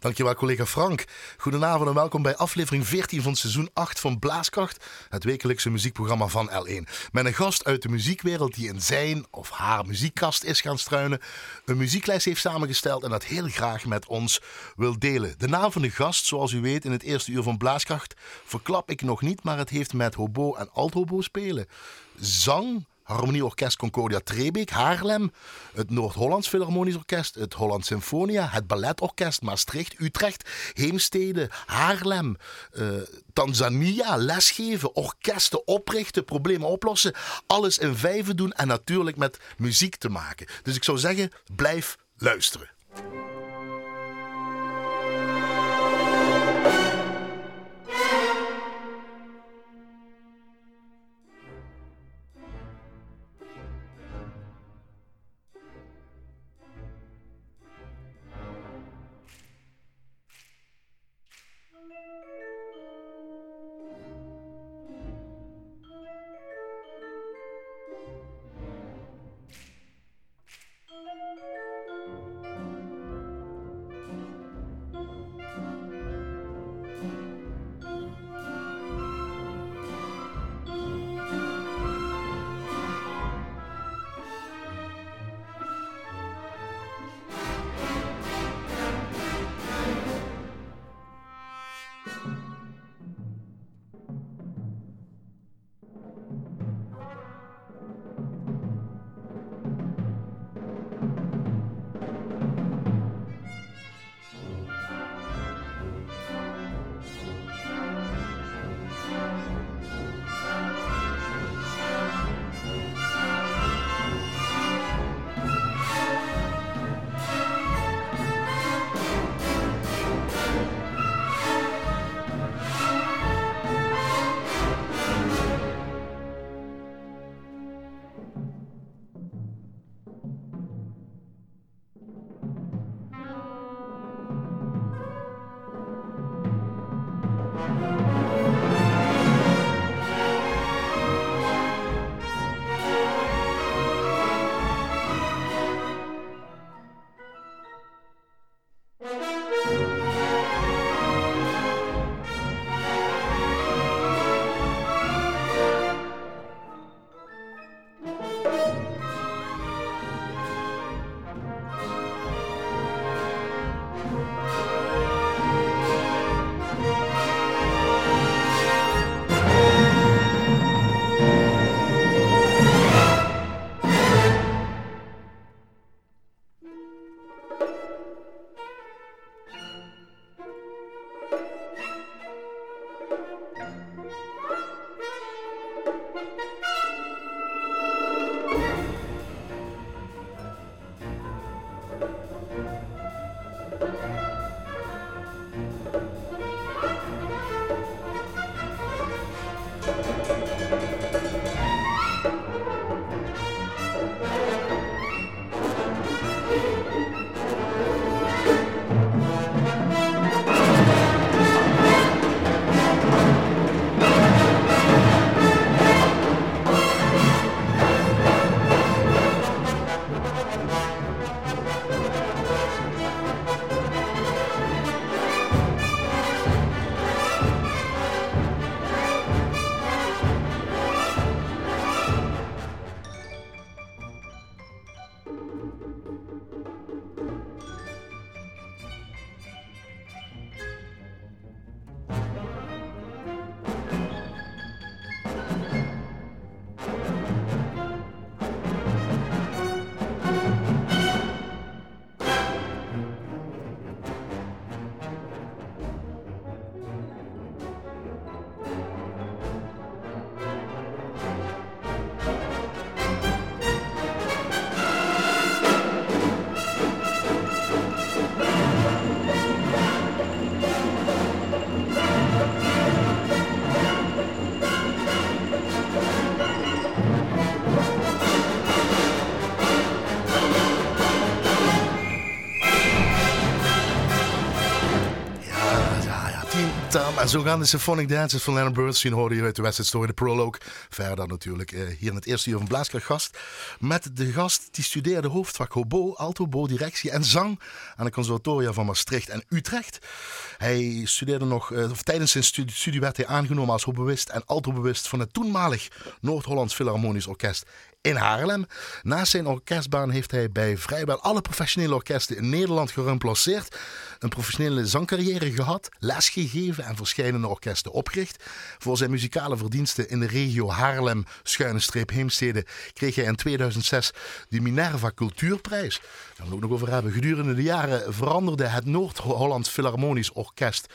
Dankjewel collega Frank. Goedenavond en welkom bij aflevering 14 van seizoen 8 van Blaaskracht, het wekelijkse muziekprogramma van L1. Met een gast uit de muziekwereld die in zijn of haar muziekkast is gaan struinen, een muzieklijst heeft samengesteld en dat heel graag met ons wil delen. De naam van de gast, zoals u weet in het eerste uur van Blaaskracht, verklap ik nog niet, maar het heeft met hobo en althobo spelen, zang, Harmonieorkest Concordia Trebeek, Haarlem, het Noord-Hollands Philharmonisch Orkest, het Holland Symfonia, het Balletorkest Maastricht, Utrecht, Heemstede, Haarlem, uh, Tanzania, lesgeven, orkesten oprichten, problemen oplossen, alles in vijven doen en natuurlijk met muziek te maken. Dus ik zou zeggen, blijf luisteren. En zo gaan de Symphonic Dances van Leonard Bernstein, hoorde je uit de West Story, de prologue. Verder natuurlijk eh, hier in het eerste uur van Blaaskracht gast. Met de gast die studeerde hoofdvak hobo, alto, directie en zang aan de conservatoria van Maastricht en Utrecht. Hij studeerde nog, eh, of tijdens zijn studie, werd hij aangenomen als hoboïst en altobewust van het toenmalig Noord-Hollands Philharmonisch Orkest in Haarlem. Naast zijn orkestbaan heeft hij bij vrijwel alle professionele orkesten in Nederland geremplaceerd. Een professionele zangcarrière gehad, lesgegeven en verschillende orkesten opgericht. Voor zijn muzikale verdiensten in de regio Haarlem, schuine streep Heemstede, kreeg hij in 2006 de Minerva Cultuurprijs. Gaan ook nog over hebben. Gedurende de jaren veranderde het Noord-Hollands Philharmonisch Orkest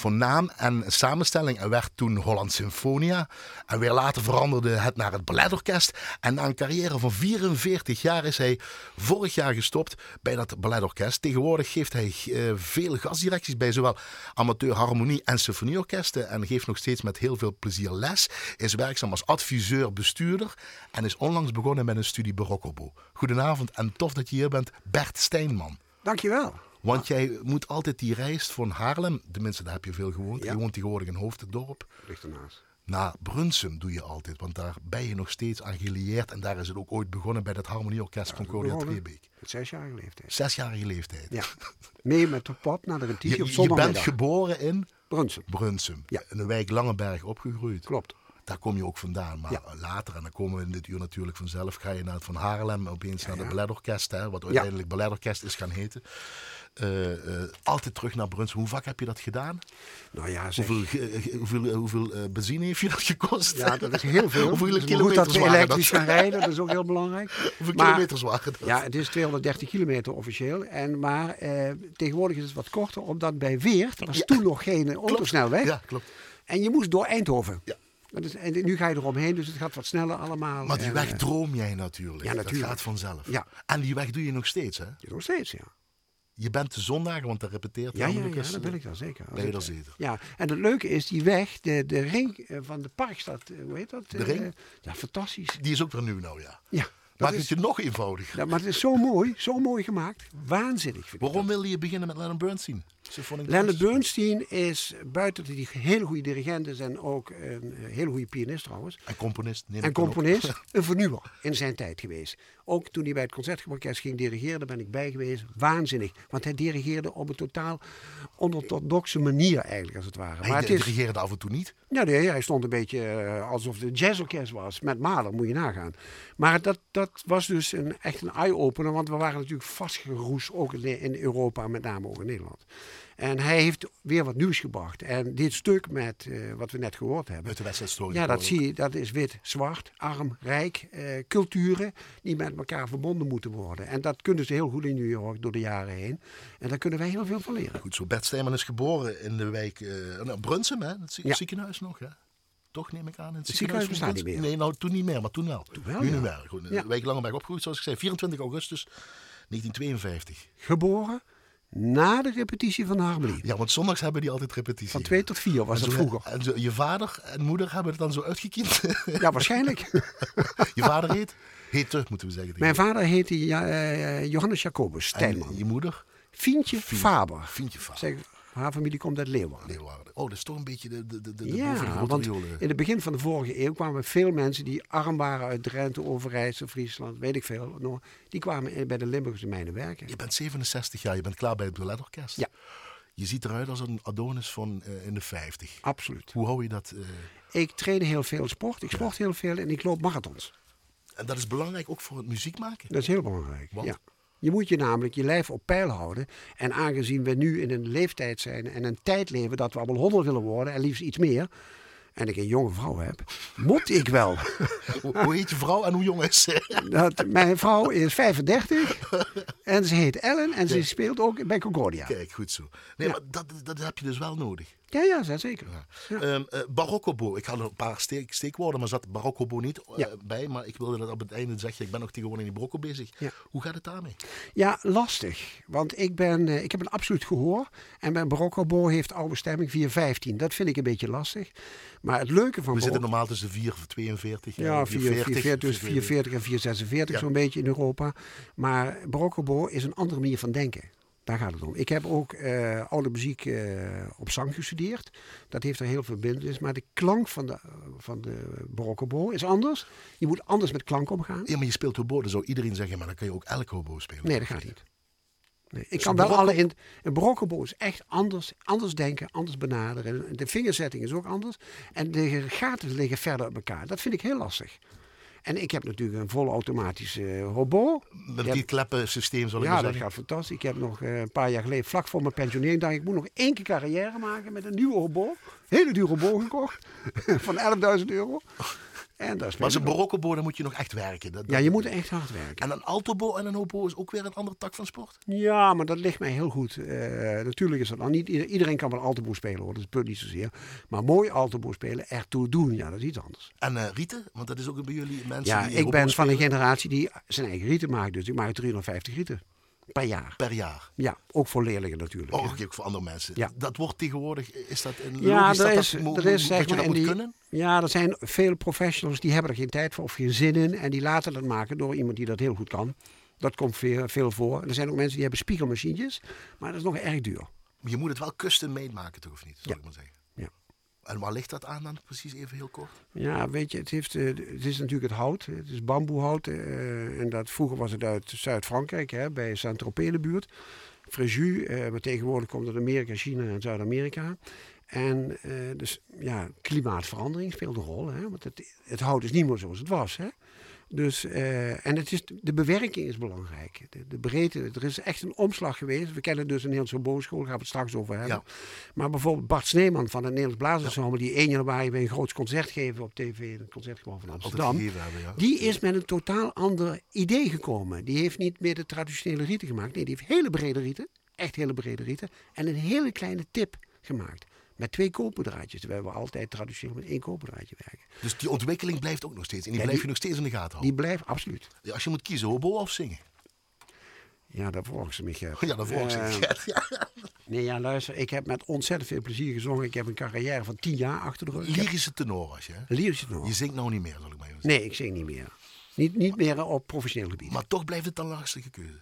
van naam en samenstelling en werd toen Holland Symfonia. En weer later veranderde het naar het Balletorkest. En na een carrière van 44 jaar is hij vorig jaar gestopt bij dat Balletorkest. Tegenwoordig geeft hij uh, veel gastdirecties bij zowel amateur harmonie en symfonieorkesten en geeft nog steeds met heel veel plezier les. Is werkzaam als adviseur, bestuurder en is onlangs begonnen met een studie Baroccobo. Goedenavond en tof dat je hier bent, Bert Steinman. Dankjewel. Want jij moet altijd die reis van Haarlem, tenminste daar heb je veel gewoond, ja. je woont tegenwoordig in Hoofddorp. Ligt ernaast. Naar Brunsum doe je altijd, want daar ben je nog steeds aan gelieerd. En daar is het ook ooit begonnen bij het Harmonieorkest ja, van Cordia Trebeek. Zesjarige leeftijd. Zesjarige leeftijd. Ja. Mee met de pap naar de repetitie je, op zondagmiddag. Je bent geboren in? Brunsum. Brunsum. Ja. In de wijk Langenberg opgegroeid. Klopt. Daar kom je ook vandaan. Maar later, en dan komen we in dit uur natuurlijk vanzelf, ga je naar het Van Haarlem, opeens naar het Balletorkest, hè, wat uiteindelijk Balletorkest is gaan heten. Uh, uh, altijd terug naar Brunsum. Hoe vaak heb je dat gedaan? Nou ja, zeg. Hoeveel, hoeveel, hoeveel uh, benzine heeft je dat gekost? Ja, dat is heel veel. hoeveel dus kilometers dat we elektrisch gaan rijden, dat is ook heel belangrijk. Hoeveel maar, kilometers waren dat? Ja, het is 230 kilometer officieel. En, maar tegenwoordig is het wat korter, omdat bij Weert, was ja. toen nog geen autosnelweg. Ja, klopt. En je moest door Eindhoven. Ja. Is, en nu ga je eromheen, dus het gaat wat sneller allemaal. Maar die en, weg droom jij natuurlijk. Ja, natuurlijk. Dat gaat vanzelf. Ja. En die weg doe je nog steeds, hè? Nog steeds, ja. Je bent de zondagen, want daar repeteert ja, ja, ja, dat ben ik dan zeker. Ben je er zeker? Ja, en het leuke is, die weg, de, de ring van de Parkstad, hoe heet dat? De ring? ja, fantastisch. Die is ook weer nu nou, ja. Ja. Maakt het je nog eenvoudiger. Ja, maar het is zo mooi, zo mooi gemaakt. Waanzinnig. Vind Waarom wilde je beginnen met Leonard Bernstein? Leonard Bernstein is, buiten dat hij een hele goede dirigent is en ook een hele goede pianist trouwens. En componist. En componist, een vernieuwer in zijn tijd geweest. Ook toen hij bij het Concertgebouworkest ging dirigeren, ben ik bij geweest. Waanzinnig. Want hij dirigeerde op een totaal onorthodoxe manier eigenlijk, als het ware. Hij maar het is... dirigeerde af en toe niet? Ja, nee, hij stond een beetje uh, alsof het een jazzorkest was. Met Mahler, moet je nagaan. Maar dat, dat was dus een, echt een eye-opener. Want we waren natuurlijk vastgeroest, ook in, in Europa, met name ook in Nederland. En hij heeft weer wat nieuws gebracht. En dit stuk met uh, wat we net gehoord hebben. Uit de wedstrijdstory. Ja, dat zie je. Dat is wit, zwart, arm, rijk. Uh, culturen die met elkaar verbonden moeten worden. En dat kunnen ze heel goed in New York door de jaren heen. En daar kunnen wij heel veel van leren. Goed zo. Bert Steeman is geboren in de wijk uh, Brunsum, hè? Het ja. ziekenhuis nog, hè? Toch neem ik aan. In het, het ziekenhuis bestaat niet meer. Nee, nou toen niet meer, maar toen wel. Toen wel, nu ja. niet meer. Goed, ja. Langenberg opgegroeid, zoals ik zei. 24 augustus 1952. Geboren na de repetitie van de harmonie. Ja, want zondags hebben die altijd repetitie. Van twee tot vier was dat vroeger. En zo, je vader en moeder hebben het dan zo uitgekiend? Ja, waarschijnlijk. je vader heet? Heette, moeten we zeggen. Mijn vader heette ja, uh, Johannes Jacobus Stijnman. En je moeder? Fientje Fien, Faber. Fientje Faber. Zeg, haar familie komt uit Leeuwarden. Leeuwarden. Oh, dat is toch een beetje de, de, de, de ja, want in het begin van de vorige eeuw kwamen veel mensen die arm waren uit Drenthe, Overijssel, Friesland, weet ik veel. Nog, die kwamen bij de Limburgse mijnen werken. Je bent 67 jaar, je bent klaar bij het balletorkest. Ja. Je ziet eruit als een Adonis van uh, in de 50. Absoluut. Hoe hou je dat? Uh... Ik train heel veel sport, ik sport ja. heel veel en ik loop marathons. En dat is belangrijk ook voor het muziek maken? Dat is heel belangrijk, Want? ja. Je moet je namelijk je lijf op peil houden. En aangezien we nu in een leeftijd zijn en een tijd leven dat we allemaal honderd willen worden en liefst iets meer. En ik een jonge vrouw heb, moet ik wel. hoe heet je vrouw en hoe jong is ze? Dat, mijn vrouw is 35 en ze heet Ellen en ze speelt ook bij Concordia. Kijk, goed zo. Nee, Ja. maar dat, dat heb je dus wel nodig. Ja, ja, zeker. Ja. Ehm eh, ik had een paar steek, steekwoorden, maar zat Baroccobo niet eh, Ja. bij. Maar ik wilde dat op het einde zeggen, ik ben nog tegenwoordig in die Barocco bezig. Ja. Hoe gaat het daarmee? Ja, lastig. Want ik, ben, eh, ik heb een absoluut gehoor. En mijn Baroccobo heeft oude stemming 415. Dat vind ik een beetje lastig. Maar het leuke van We zitten normaal tussen 442 en Ja, 440. 440, dus 440 en 446 Ja. zo'n beetje in Europa. Maar Baroccobo is een andere manier van denken. Daar gaat het om. Ik heb ook uh, oude muziek uh, op zang gestudeerd. Dat heeft er heel veel verbindenis. Maar de klank van de, van de baroque is anders. Je moet anders met klank omgaan. Ja, maar je speelt hobo. Dan zou iedereen zeggen, maar dan kan je ook elk hobo spelen. Nee, dat gaat niet. Nee, ik dus kan wel alle in. Een baroque is echt anders, anders denken, anders benaderen. De vingerzetting is ook anders. En de gaten liggen verder op elkaar. Dat vind ik heel lastig. En ik heb natuurlijk een volle automatische uh, hobo. Met die kleppensysteem zal ik ja, maar zeggen. Ja, dat gaat fantastisch. Ik heb nog uh, een paar jaar geleden, vlak voor mijn pensionering, dacht ik, moet nog één keer carrière maken met een nieuwe hobo. Hele dure hobo gekocht. van 11.000 euro. En dat is maar een barokkenbo, dan moet je nog echt werken. Dat, ja, je moet echt hard werken. En een altobo en een hobo is ook weer een andere tak van sport? Ja, maar dat ligt mij heel goed. Uh, natuurlijk is dat dan niet... Iedereen kan wel altobo spelen hoor, dat is punt niet zozeer. Maar mooi altobo spelen, ertoe doen, ja, dat is iets anders. En uh, rieten? Want dat is ook bij jullie mensen Ja, die ik ben van een generatie die zijn eigen rieten maakt. Dus ik maak 350 rieten. Per jaar. Per jaar? Ja, ook voor leerlingen natuurlijk. Oh, ook voor andere mensen. Ja. Dat wordt tegenwoordig, is dat een ja, logisch er dat is, dat, er is, zeg dat maar, moet die, kunnen? Ja, er zijn veel professionals die hebben er geen tijd voor of geen zin in. En die laten dat maken door iemand die dat heel goed kan. Dat komt veel, veel voor. Er zijn ook mensen die hebben spiegelmachientjes. Maar dat is nog erg duur. Je moet het wel custom made maken, toch of niet? Zal ja. ik maar zeggen. En waar ligt dat aan dan precies even heel kort? Ja, weet je, het, heeft, uh, het is natuurlijk het hout. Het is bamboehout. Uh, en dat, vroeger was het uit Zuid-Frankrijk, bij Saint-Tropez de buurt. Fréjus, uh, maar tegenwoordig komt het Amerika, China en Zuid-Amerika. En dus ja, klimaatverandering speelt een rol. Hè? Want het, het hout is niet meer zoals het was. Hè? Dus, uh, en het is, de bewerking is belangrijk. De, de, breedte, er is echt een omslag geweest. We kennen dus een Nederlandse boogschool, daar gaan we het straks over hebben. Ja. Maar bijvoorbeeld Bart Sneeman van het Nederlands Blazersensemble, die 1 januari weer een groot concert geven op tv, in het concertgebouw van Amsterdam. Hebben, ja. Die is met een totaal ander idee gekomen. Die heeft niet meer de traditionele rieten gemaakt. Nee, die heeft hele brede rieten, echt hele brede rieten, en een hele kleine tip gemaakt. Met twee koperdraadjes, terwijl we altijd traditioneel met één koperdraadje werken. Dus die ontwikkeling blijft ook nog steeds. En die Ja, blijf die- je nog steeds in de gaten Die houden. blijft absoluut. Ja, als je moet kiezen, hobo of zingen? Ja, daar volgen ze me. Gert. Ja, dat volgens Eh, ik. Ja. Nee, ja, luister, ik heb met ontzettend veel plezier gezongen. Ik heb een carrière van tien jaar achter de rug. Lyrische tenor was je, hè? Lyrische tenor. Je zingt nou niet meer, zal ik maar even zeggen. Nee, ik zing niet meer. Niet, niet meer op professioneel gebied. Maar toch blijft het een lastige keuze.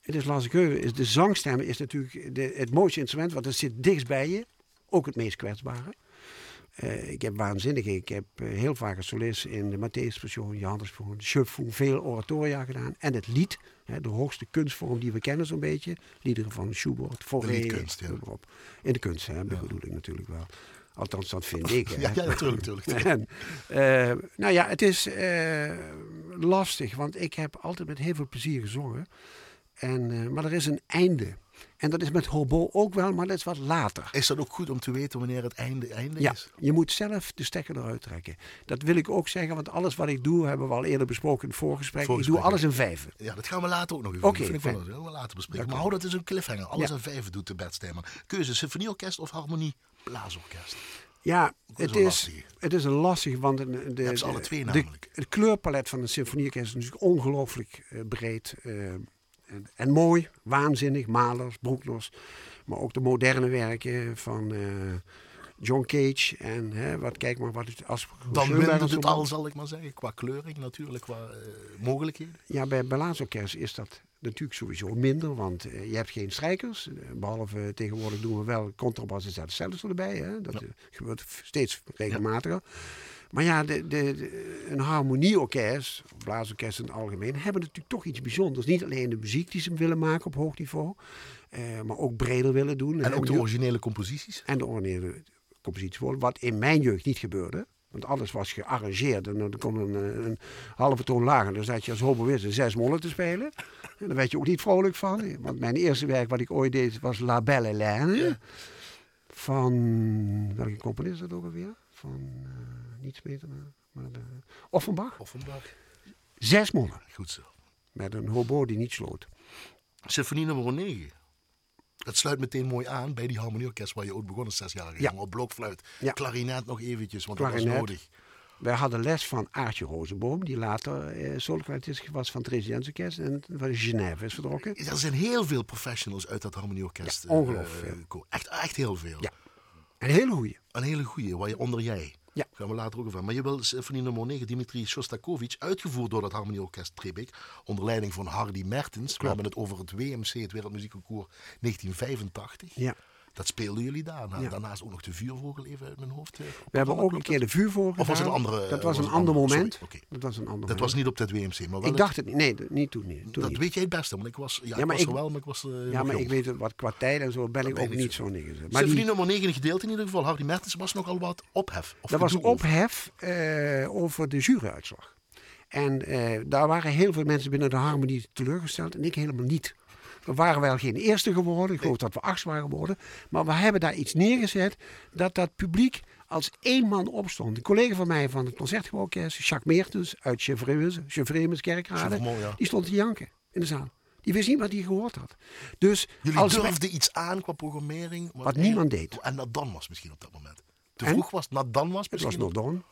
Het is lastig. Is de zangstem is natuurlijk de, het mooiste instrument, want het zit dichtst bij je. Ook het meest kwetsbare. Eh, ik heb waanzinnig, ik heb eh, heel vaak als solist in de Matthäus Passion, Johannes Passion, Schöpfung, veel oratoria gedaan. En het lied, hè, de hoogste kunstvorm die we kennen zo'n beetje. Liederen van Schubert, Fauré, liedkunst, ja. op. In de kunst, hè, bedoel ik natuurlijk wel. Althans, dat vind ik. Hè. Ja, ja, natuurlijk, natuurlijk. En, eh, nou ja, het is lastig, want ik heb altijd met heel veel plezier gezongen. En, maar er is een einde. En dat is met hobo ook wel, maar dat is wat later. Is dat ook goed om te weten wanneer het einde, einde Ja, is? je moet zelf de stekker eruit trekken. Dat wil ik ook zeggen, want alles wat ik doe, hebben we al eerder besproken in het voorgesprek. Voorgesprek, Ik doe alles in vijven. Ja, dat gaan we later ook nog even Oké, doen. Fijn. wel, dat willen we later bespreken. Maar hou dat is een cliffhanger. Alles Ja. aan vijf doet de Steeman. Keuze, symfonieorkest of harmonie blaasorkest? Ja, het wel is, lastig. het is een lastig, want de, de, alle twee de- namelijk. het kleurpalet van een symfonieorkest is natuurlijk ongelooflijk eh, breed. eh, en, en mooi, waanzinnig. Malers, Broekners. Maar ook de moderne werken van eh, John Cage. En hè, wat, kijk maar wat het als Dan zo het al, zal ik maar zeggen. Qua kleuring natuurlijk, qua eh, mogelijkheden. Ja, bij Balaasorkest is dat natuurlijk sowieso minder, want eh, je hebt geen strijkers. Eh, behalve eh, tegenwoordig doen we wel contrabas en zelfs erbij. Hè? Dat gebeurt steeds regelmatiger. Maar ja, de, de, de- een harmonieorkest, blaasorkest in het algemeen, hebben natuurlijk toch iets bijzonders. Niet alleen de muziek die ze willen maken op hoog niveau, eh, maar ook breder willen doen. En ook de originele composities. en de originele composities worden. Wat in mijn jeugd niet gebeurde. Want alles was gearrangeerd. En dan komt een, eh, een halve toon lager. Dan zat je als hoboïst zes mollen te spelen. En daar werd je ook niet vrolijk van. Want mijn eerste werk wat ik ooit deed was La Belle Hélène. Van, welke componist is dat ook alweer? Van, eh niets beter, maar, maar de, Offenbach. Offenbach. Zes mollen. Goed zo. Met een hobo die niet sloot. Symfonie nummer 9. Dat sluit meteen mooi aan bij die harmonieorkest waar je ooit begonnen zes jaar Ja. Op blokfluit. Ja. Klarinet nog eventjes, want dat was nodig. Wij hadden les van Aartje Rozenboom, die later eh, was van het Residentsorkest en van Genève is vertrokken. Er zijn heel veel professionals uit dat harmonieorkest. Ja, ongelooflijk eh, echt, echt heel veel. Ja. Een hele goeie. Een hele goeie, waar je onder jij. Ja. Gaan we later ook over. Maar je wil symfonie nummer 9, Dimitri Shostakovich, uitgevoerd door het Harmonieorkest Trebek, onder leiding van Hardy Mertens. We hebben het over het WMC, het Wereldmuziekconcours 1985. Ja. Dat speelden jullie daar. Nou, Ja. Daarnaast ook nog de vuurvogel even uit mijn hoofd. eh, We hebben ook een keer de vuurvogel Of was het een andere- Dat was was een ander moment. Dat was een ander Dat moment. was niet op het WMC, maar wel Ik dacht het niet. Nee, niet toen niet. Toen dat niet. weet jij het beste, want ik was, ja, maar was ik- er wel, maar ik was eh, Ja, maar jong. ik weet het, wat qua tijd en zo ben ik ook niet zo neergezet. Maar Symfonie die, nummer 9 gedeeld in ieder geval. Hardy Mertens was nogal wat ophef. Of dat was ophef eh, over de juryuitslag. En daar waren heel veel mensen binnen de harmonie teleurgesteld en ik helemaal niet. We waren wel geen eerste geworden, ik geloof dat we achtste waren geworden. Maar we hebben daar iets neergezet dat dat publiek als één man opstond. Een collega van mij van het Concertgebouworkest, Jacques Meertens uit Chevreuse, Chevremes Kerkrade, ja. die stond te janken in de zaal. Die wist niet wat hij gehoord had. Dus Jullie als wij- durfden iets aan qua programmering. Wat niemand deed. En dat dan was misschien op dat moment. Te En? vroeg was, dat dan was het was misschien. nog don.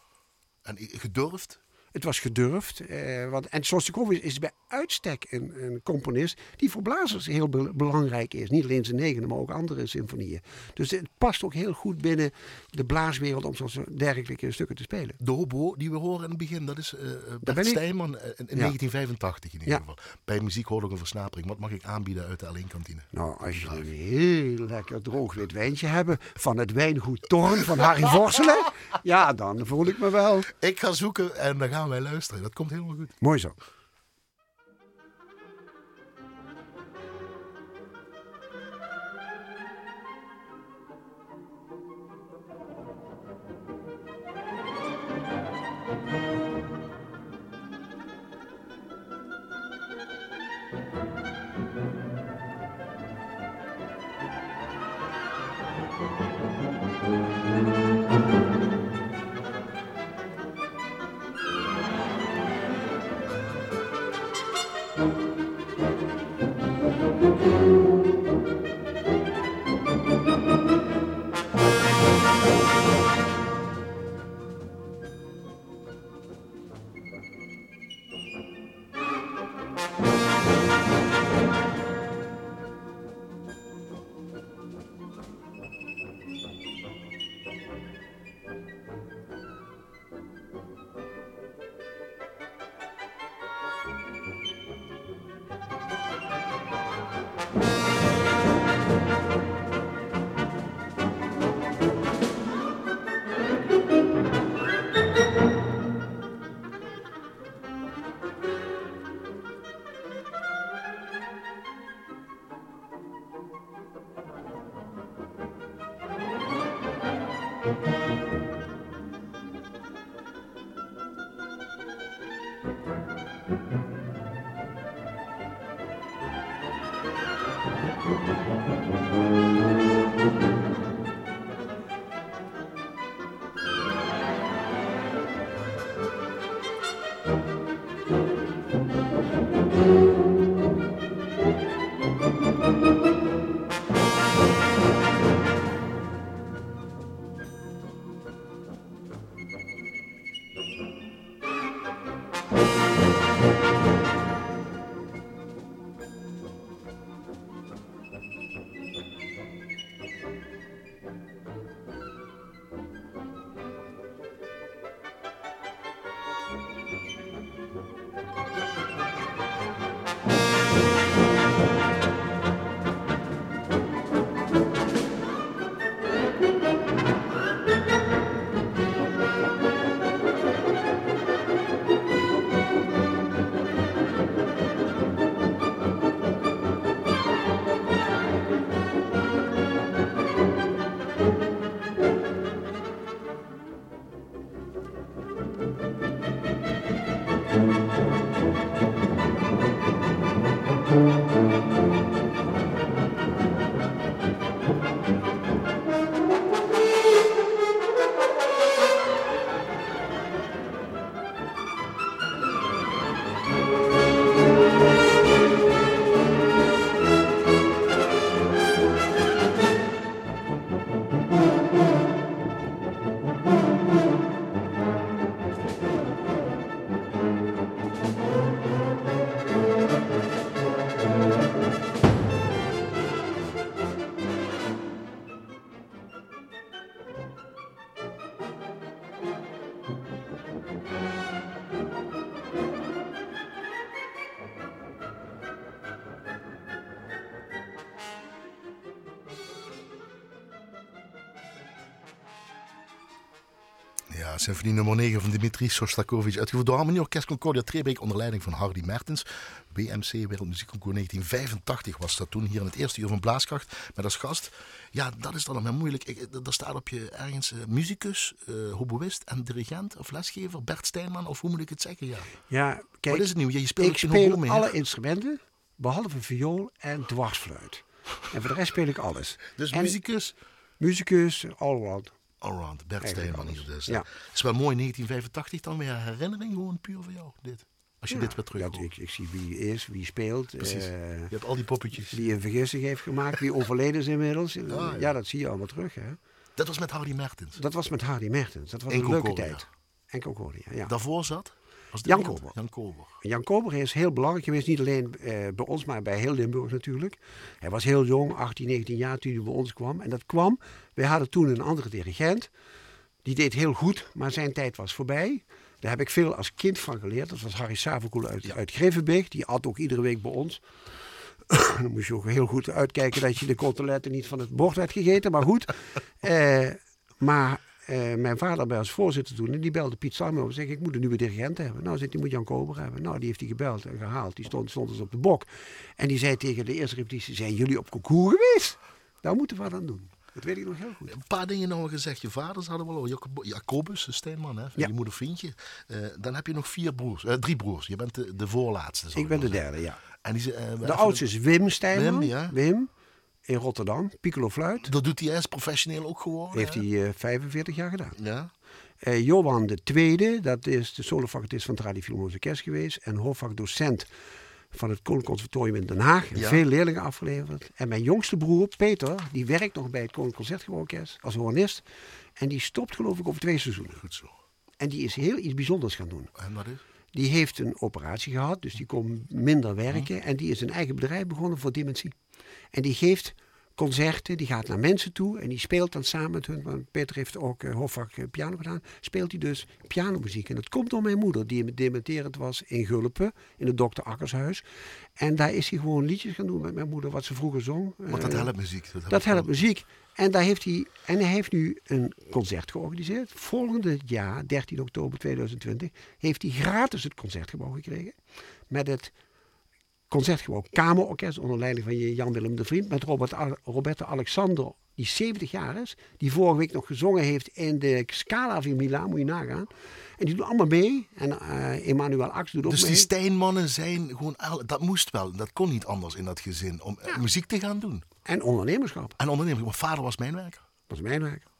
En gedurfd. Het was gedurfd. eh, want, en Sostakovich is bij uitstek een, een componist die voor blazers heel be- belangrijk is. Niet alleen zijn negende, maar ook andere symfonieën. Dus het past ook heel goed binnen de blaaswereld om zo'n dergelijke stukken te spelen. De hobo die we horen in het begin, dat is ben Bert ik. Stijnman eh, in, in 1985 in ieder Ja. geval. Bij muziek hoor ik een versnapering. Wat mag ik aanbieden uit de L1-kantine? Nou, als je een heel lekker droog wit wijntje hebt van het wijngoed Torn van Harry Vorselen, ja, dan voel ik me wel. Ik ga zoeken en dan nou gaan wij luisteren. Dat komt helemaal goed. Mooi zo. Symfonie nummer 9 van Dimitri Shostakovich, uitgevoerd door Harmonie Orkest Concordia Trebeek onder leiding van Hardy Mertens. WMC Wereldmuziekconcours 1985 was dat toen, hier in het eerste uur van Blaaskracht, met als gast. Ja, dat is dan nog maar moeilijk. Ik, er staat op je ergens uh, muzikus, uh, hoboïst en dirigent of lesgever, Bert Steinman, of hoe moet ik het zeggen? Ja, ja kijk, Wat is het nu? Je speelt ik speel alle instrumenten, behalve viool en dwarsfluit. En voor de rest speel ik alles. Dus en muzikus? Muzikus, allround. Allround, Bert Steenman hier dus. Ja. Het is wel mooi 1985 dan weer herinnering, gewoon puur voor jou, dit. Als je ja, dit weer terug ik, ik, zie wie is, wie speelt. Precies. Uh, je hebt al die poppetjes. Wie een vergissing heeft gemaakt, wie overleden is inmiddels. Ah, ja. ja. dat zie je allemaal terug. Hè? Dat was met Hardy Mertens? Dat was met Hardy Mertens. Dat was een leuke tijd. En Concordia, ja. Daarvoor zat? Jan Kober. Jan Kober. Jan Kober is heel belangrijk geweest, niet alleen uh, bij ons, maar bij heel Limburg natuurlijk. Hij was heel jong, 18, 19 jaar toen hij bij ons kwam. En dat kwam, wij hadden toen een andere dirigent. Die deed heel goed, maar zijn tijd was voorbij. Daar heb ik veel als kind van geleerd. Dat was Harry Savenkoel uit, ja. uit Grevenbeek. Die at ook iedere week bij ons. Dan moest je ook heel goed uitkijken dat je de coteletten niet van het bord werd gegeten. Maar goed. uh, maar uh, mijn vader bij als voorzitter toen. En die belde Piet op en zei: Ik moet een nieuwe dirigent hebben. Nou, zit die moet Jan Kober hebben. Nou, die heeft hij gebeld en gehaald. Die stond, stond dus op de bok. En die zei tegen de eerste repetitie: Zijn jullie op concours geweest? Daar moeten we wat aan doen. Dat weet ik nog heel goed. Een paar dingen nog gezegd. Je vaders hadden wel al. Jacobus, Steenman, hè, ja. je moeder vriendje. Uh, dan heb je nog vier broers, uh, drie broers. Je bent de, de voorlaatste. Ik ben de derde, ja. En die, de oudste is Wim Steenman. Wim, ja. Wim in Rotterdam, piccolo fluit. Dat doet hij als professioneel ook gewoon? Heeft hij uh, 45 jaar gedaan. Ja. Uh, Johan de Tweede, dat is de solofactist van het Radio Philharmonische Orkest geweest. En hoofdvakdocent van het Koninklijk Conservatorium in Den Haag. Ja. Veel leerlingen afgeleverd. En mijn jongste broer, Peter, die werkt nog bij het Koninklijk Concertgebouworkest als hornist. En die stopt geloof ik over twee seizoenen. Goed zo. En die is heel iets bijzonders gaan doen. En wat is? Die heeft een operatie gehad, dus die kon minder werken. En die is een eigen bedrijf begonnen voor dementie. En die geeft concerten, die gaat naar mensen toe en die speelt dan samen met hun. Want Peter heeft ook uh, Hofvak uh, piano gedaan. Speelt hij dus pianomuziek. En dat komt door mijn moeder, die dementerend was in Gulpen, in het Dokter Akkershuis. En daar is hij gewoon liedjes gaan doen met mijn moeder, wat ze vroeger zong. Want dat helpt muziek. Dat helpt, dat helpt muziek. En, daar heeft hij, en hij heeft nu een concert georganiseerd. Volgende jaar, 13 oktober 2020, heeft hij gratis het concertgebouw gekregen. Met het Concertgebouw Kamerorkest onder leiding van Jan-Willem de Vriend. Met Robert, Roberto Alexander, die 70 jaar is. Die vorige week nog gezongen heeft in de Scala van Milaan, moet je nagaan. En die doen allemaal mee. En uh, Emmanuel Ax doet ook dus mee. Dus die Steenmannen zijn gewoon... Dat moest wel. Dat kon niet anders in dat gezin. Om ja. muziek te gaan doen. En ondernemerschap. En ondernemerschap. Mijn vader was mijnwerker. Was mijnwerker.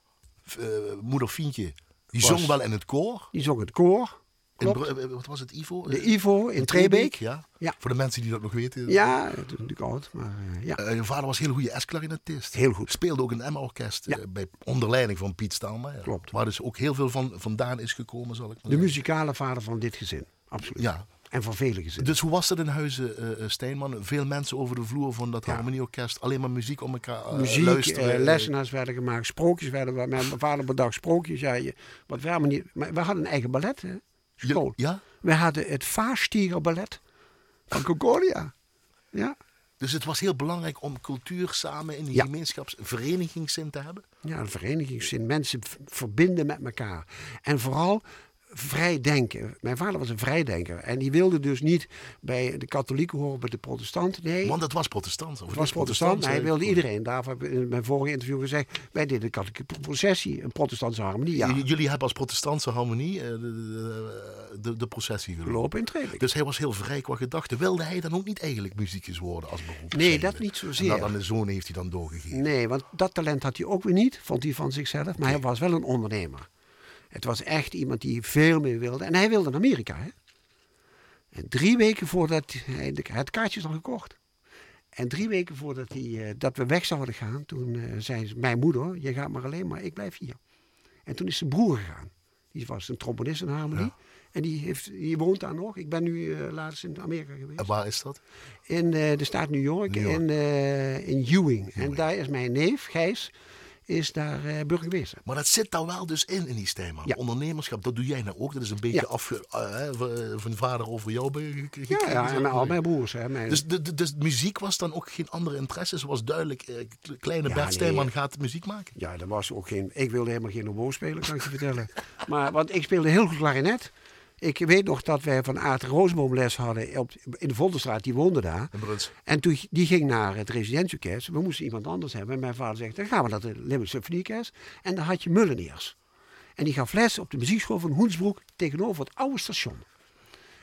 Uh, moeder Fientje. Die was, zong wel in het koor. Die zong het koor. In, wat was het, Ivo? De Ivo in, in Trebeek. Ja. ja. Voor de mensen die dat nog weten. Ja, het is natuurlijk oud. Maar, uh, ja. Uh, je vader was een hele goede S-klarinetist. Heel goed. Speelde ook. Ja. Uh, bij onder leiding van Piet Stalma. Ja. Klopt. Waar dus ook heel veel van vandaan is gekomen, zal ik maar De zeggen. muzikale vader van dit gezin. Absoluut. Ja. En van vele gezinnen. Dus hoe was dat in huizen, Steenman? Veel mensen over de vloer van dat harmonieorkest. Alleen maar muziek om elkaar muziek, luisteren. lessenaars werden gemaakt. Sprookjes werden... Mijn vader bedacht sprookjes. Ja, je, wat we, niet, maar we hadden een eigen ballet, hè? School. Ja? We hadden het Vaarstiegerballet van Concordia. Ja. Dus het was heel belangrijk om cultuur samen in die ja. gemeenschapsverenigingszin te hebben? Ja, een verenigingszin. Mensen verbinden met elkaar. En vooral vrij denken. Mijn vader was een vrijdenker. En die wilde dus niet bij de katholieken horen, bij de protestanten. Nee. Want het was protestant. Het was protestant. Hij wilde iedereen. Daarvoor heb ik in mijn vorige interview gezegd. Wij deden de katholieke processie. Een protestantse harmonie. Ja. Jullie hebben als protestantse harmonie de, de, de, de processie gelopen. Lopen in Trebek. Dus hij was heel vrij qua gedachten. Wilde hij dan ook niet eigenlijk muzikus worden als beroep? Nee, zijnde? dat niet zozeer. En dan de zoon heeft hij dan doorgegeven. Nee, want dat talent had hij ook weer niet. Vond hij van zichzelf. Maar hij was wel een ondernemer. Het was echt iemand die veel meer wilde. En hij wilde naar Amerika. Hè? En drie weken voordat hij het kaartje al gekocht. En drie weken voordat hij, uh, dat we weg zouden gaan, toen uh, zei mijn moeder: Je gaat maar alleen, maar ik blijf hier. En toen is zijn broer gegaan. Die was een trombonist in harmonie. Ja. En die, heeft, die woont daar nog. Ik ben nu uh, laatst in Amerika geweest. En waar is dat? In de staat New York, New York. In, in Ewing. Ewing. En daar is mijn neef, Gijs is daar uh, burgemeester. Maar dat zit daar wel dus in, in die Stijnman. Ja. Ondernemerschap, dat doe jij nou ook. Dat is een beetje ja. afge, uh, van vader over jou Ja, ja en al mijn broers. Hè, mijn... Dus, de, de, dus muziek was dan ook geen andere interesse? Was duidelijk, uh, kleine Bert nee. gaat muziek maken? Ja, dat was ook geen... Ik wilde helemaal geen oboe spelen, kan ik je vertellen. Maar, want ik speelde heel goed klarinet. Ik weet nog dat wij van Aart Roosboom les hadden op, in de Vondelstraat, die woonde daar. En toen, die ging naar het residentieorkest. We moesten iemand anders hebben. En mijn vader zegt, dan gaan we naar de Limburg Symfonieorkest. En dan had je Mulleniers. En die gaf les op de muziekschool van Hoensbroek tegenover het oude station.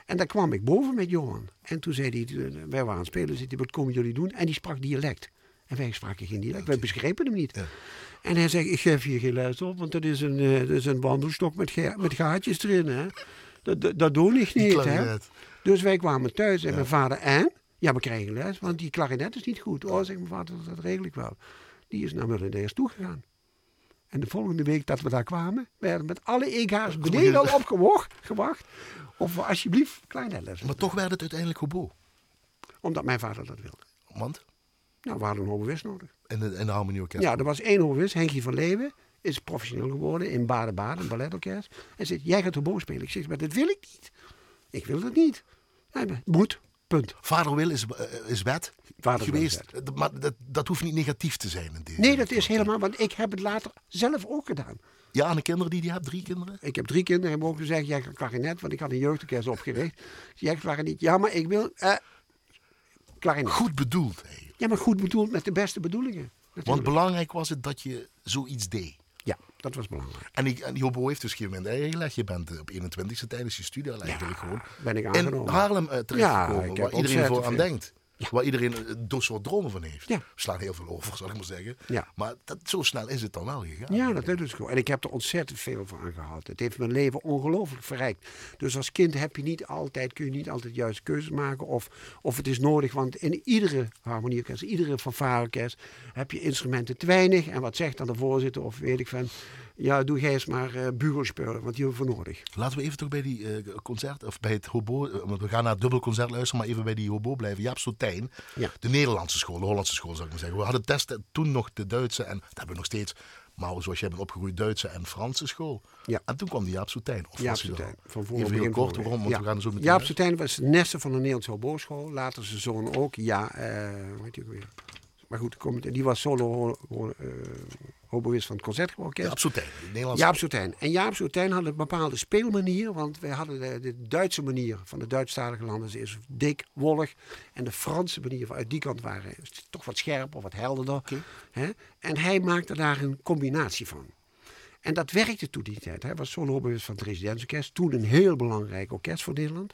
En daar kwam ik boven met Johan. En toen zei hij, wij waren aan het spelen, zei hij, wat komen jullie doen? En die sprak dialect. En wij spraken geen dialect, wij begrepen hem niet. Ja. En hij zegt, ik geef je geen les op, want dat is een, dat is een wandelstok met, met gaatjes erin. Hè? Dat, dat, doe ik niet. Hè? Dus wij kwamen thuis en mijn vader, en? Ja, we krijgen les, want die klarinet is niet goed. Oh, zegt mijn vader, dat regel ik wel. Die is naar Mullendeers toegegaan. En de volgende week dat we daar kwamen, werden met alle EK's beneden al opgewacht. Gewacht, of we alsjeblieft klarinet Maar toch werd het uiteindelijk hobo. Omdat mijn vader dat wilde. Want? Nou, we hadden een nodig. En de, en de harmonieorkest? Ja, er was één hoboïst, Henkie van Leeuwen is professioneel geworden in Baden-Baden, een balletorkest. En zegt, jij gaat hobo spelen. Ik zeg, maar dat wil ik niet. Ik wil dat niet. Hij moet, punt. Vader wil is, uh, is wet Vader geweest. Wet. Maar dat, dat hoeft niet negatief te zijn. In deze nee, dat is helemaal, want ik heb het later zelf ook gedaan. Ja, aan de kinderen die die hebt, drie kinderen? Ik heb drie kinderen en mogen zeggen, jij gaat klarinet, want ik had een jeugdorkest opgericht. Jij gaat niet. Ja, maar ik wil uh, klarinet. Goed bedoeld. Hey. Ja, maar goed bedoeld met de beste bedoelingen. Natuurlijk. Want belangrijk was het dat je zoiets deed. Dat was belangrijk. En die, en heeft dus geen moment eigen Je bent op 21ste tijdens je studie eigenlijk gewoon ben ik aangenomen. in Haarlem uh, terechtgekomen, ja, waar iedereen voor aan denkt. Waar iedereen een soort dromen van heeft. Ja. We slaan heel veel over, zal ik maar zeggen. Ja. Maar dat, zo snel is het dan wel gegaan. Ja, dat is gewoon. En ik heb er ontzettend veel van gehad. Het heeft mijn leven ongelooflijk verrijkt. Dus als kind heb je niet altijd, kun je niet altijd juiste keuzes maken. Of, of het is nodig, want in iedere harmonieorkest, iedere fanfareorkest heb je instrumenten te weinig. En wat zegt dan de voorzitter of weet ik van... Ja, doe jij eens maar uh, want die hebben we voor nodig. Laten we even toch bij die uh, concert, of bij het hobo, uh, want we gaan naar het dubbelconcert luisteren, maar even bij die hobo blijven. Jaap Sotijn, ja. de Nederlandse school, de Hollandse school zou ik maar zeggen. We hadden testen toen nog de Duitse en dat hebben we nog steeds. Maar zoals jij bent opgegroeid, Duitse en Franse school. Ja. En toen kwam die Jaap Soetijn. Of Jaap Soetijn. Van voor Even heel kort, waarom? Want ja. we gaan zo Jaap Soetijn was Nesse van de Nederlandse Hobo-school. Later zijn zoon ook. Ja, uh, weet je weer. Maar goed, die was solo hoboïst van het Concertorkest. Jaap Soetijn, Nederlands. Jaap Soetijn. En Jaap Soetijn had een bepaalde speelmanier, want wij hadden de, de Duitse manier van de Duitsstalige landen ze is dik, wollig. En de Franse manier uit die kant waren toch wat scherper, wat helderder. Hè? En hij maakte daar een combinatie van. En dat werkte toen die tijd. Hij was solo-hoboïst van het Residentsorkest, toen een heel belangrijk orkest voor Nederland.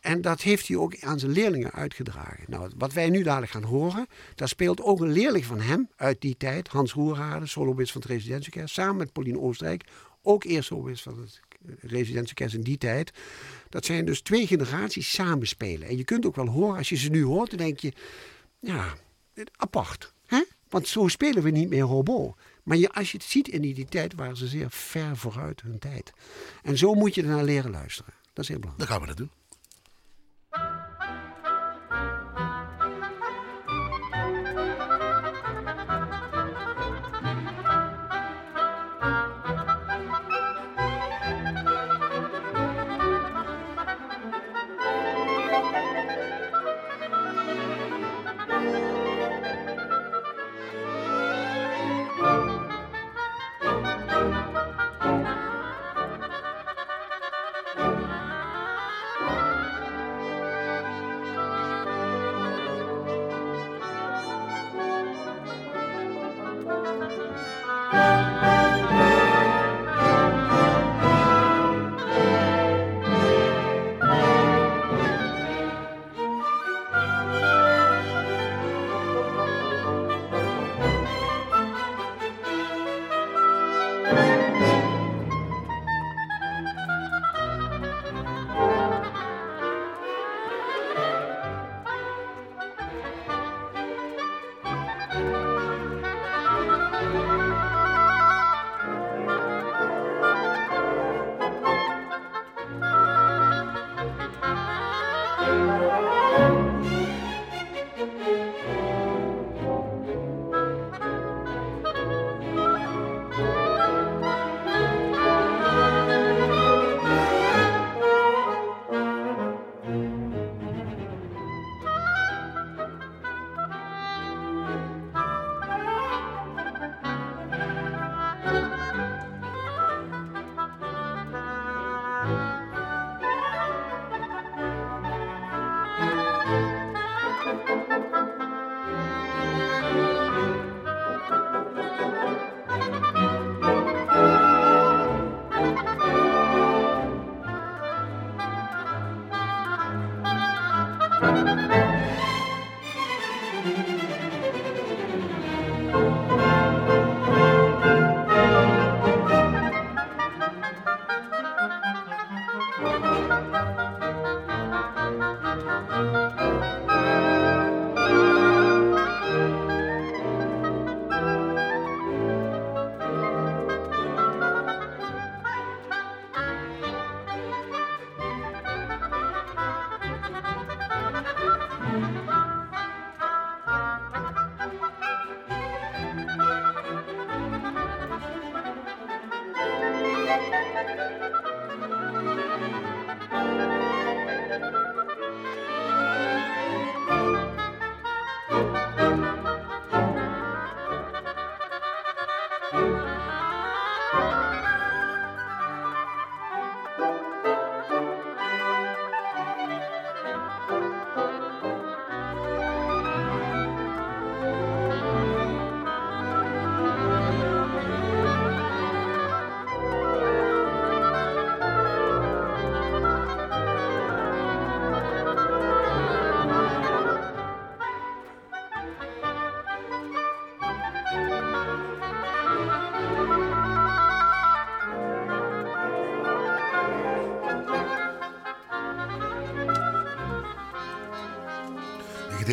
En dat heeft hij ook aan zijn leerlingen uitgedragen. Nou, wat wij nu dadelijk gaan horen, daar speelt ook een leerling van hem uit die tijd, Hans Roerhade, soloist van het residentiekerst, samen met Pauline Oostenrijk, ook eerst soloist van het residentiekerst in die tijd. Dat zijn dus twee generaties samenspelen. En je kunt ook wel horen, als je ze nu hoort, dan denk je, ja, apart. Hè? Want zo spelen we niet meer hobo. Maar je, als je het ziet in die tijd, waren ze zeer ver vooruit hun tijd. En zo moet je ernaar leren luisteren. Dat is heel belangrijk. Dan gaan we dat doen.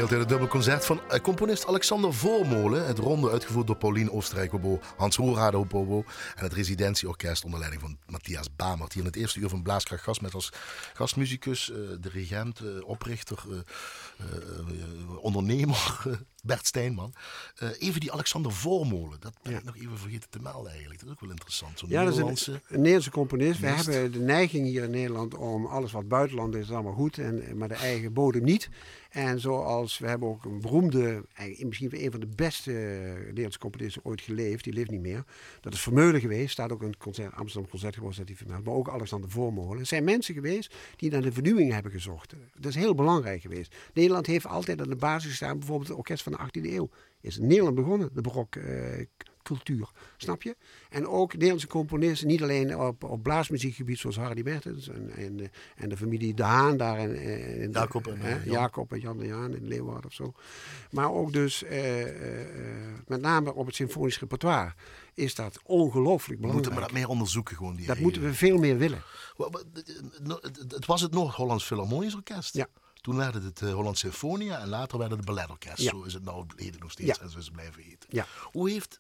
Gedeeld in het dubbelconcert van eh, componist Alexander Voormolen. Het ronde uitgevoerd door Paulien Oostenrijk-Obo, Hans Roerhade op obo en het residentieorkest onder leiding van Matthias Bamert. Hier in het eerste uur van Blaaskracht gast met als gastmuzikus, uh, dirigent, uh, oprichter, ondernemer Bert Steinman. even die Alexander Voormolen, dat ben ik nog even vergeten te melden eigenlijk. Dat is ook wel interessant. Zo'n ja, Nederlandse... dat is een, Nederlandse componist. We hebben de neiging hier in Nederland om alles wat buitenland is, is allemaal goed, en, maar de eigen bodem niet. En zoals we hebben ook een beroemde, misschien een van de beste Nederlandse componisten ooit geleefd, die leeft niet meer. Dat is Vermeulen geweest, staat ook het concert, Amsterdam Concertgebouw dat hij vermeld. Maar ook Alexander Voormolen. Er zijn mensen geweest die naar de vernieuwing hebben gezocht. Dat is heel belangrijk geweest. Nederland heeft altijd aan de basis gestaan, bijvoorbeeld het orkest van de 18e eeuw. Is in Nederland begonnen, de barok uh, cultuur. Snap je? En ook Nederlandse componisten, niet alleen op, op blaasmuziekgebied zoals Hardy Mertens en, en, en, de familie De Haan daar. En, en Jacob, en, Jan. Jacob en Jan de Haan in Leeuwarden of zo. Maar ook dus uh, uh, met name op het symfonisch repertoire is dat ongelooflijk belangrijk. We moeten we dat meer onderzoeken gewoon. Die dat moeten we veel meer willen. Het was het Noord-Hollands Philharmonisch Orkest. Ja. Toen werd het het Hollands Symfonia en later werd het het Balletorkest. Ja. Zo is het nou heden nog steeds ja. en zo is het blijven heten. Ja. Hoe heeft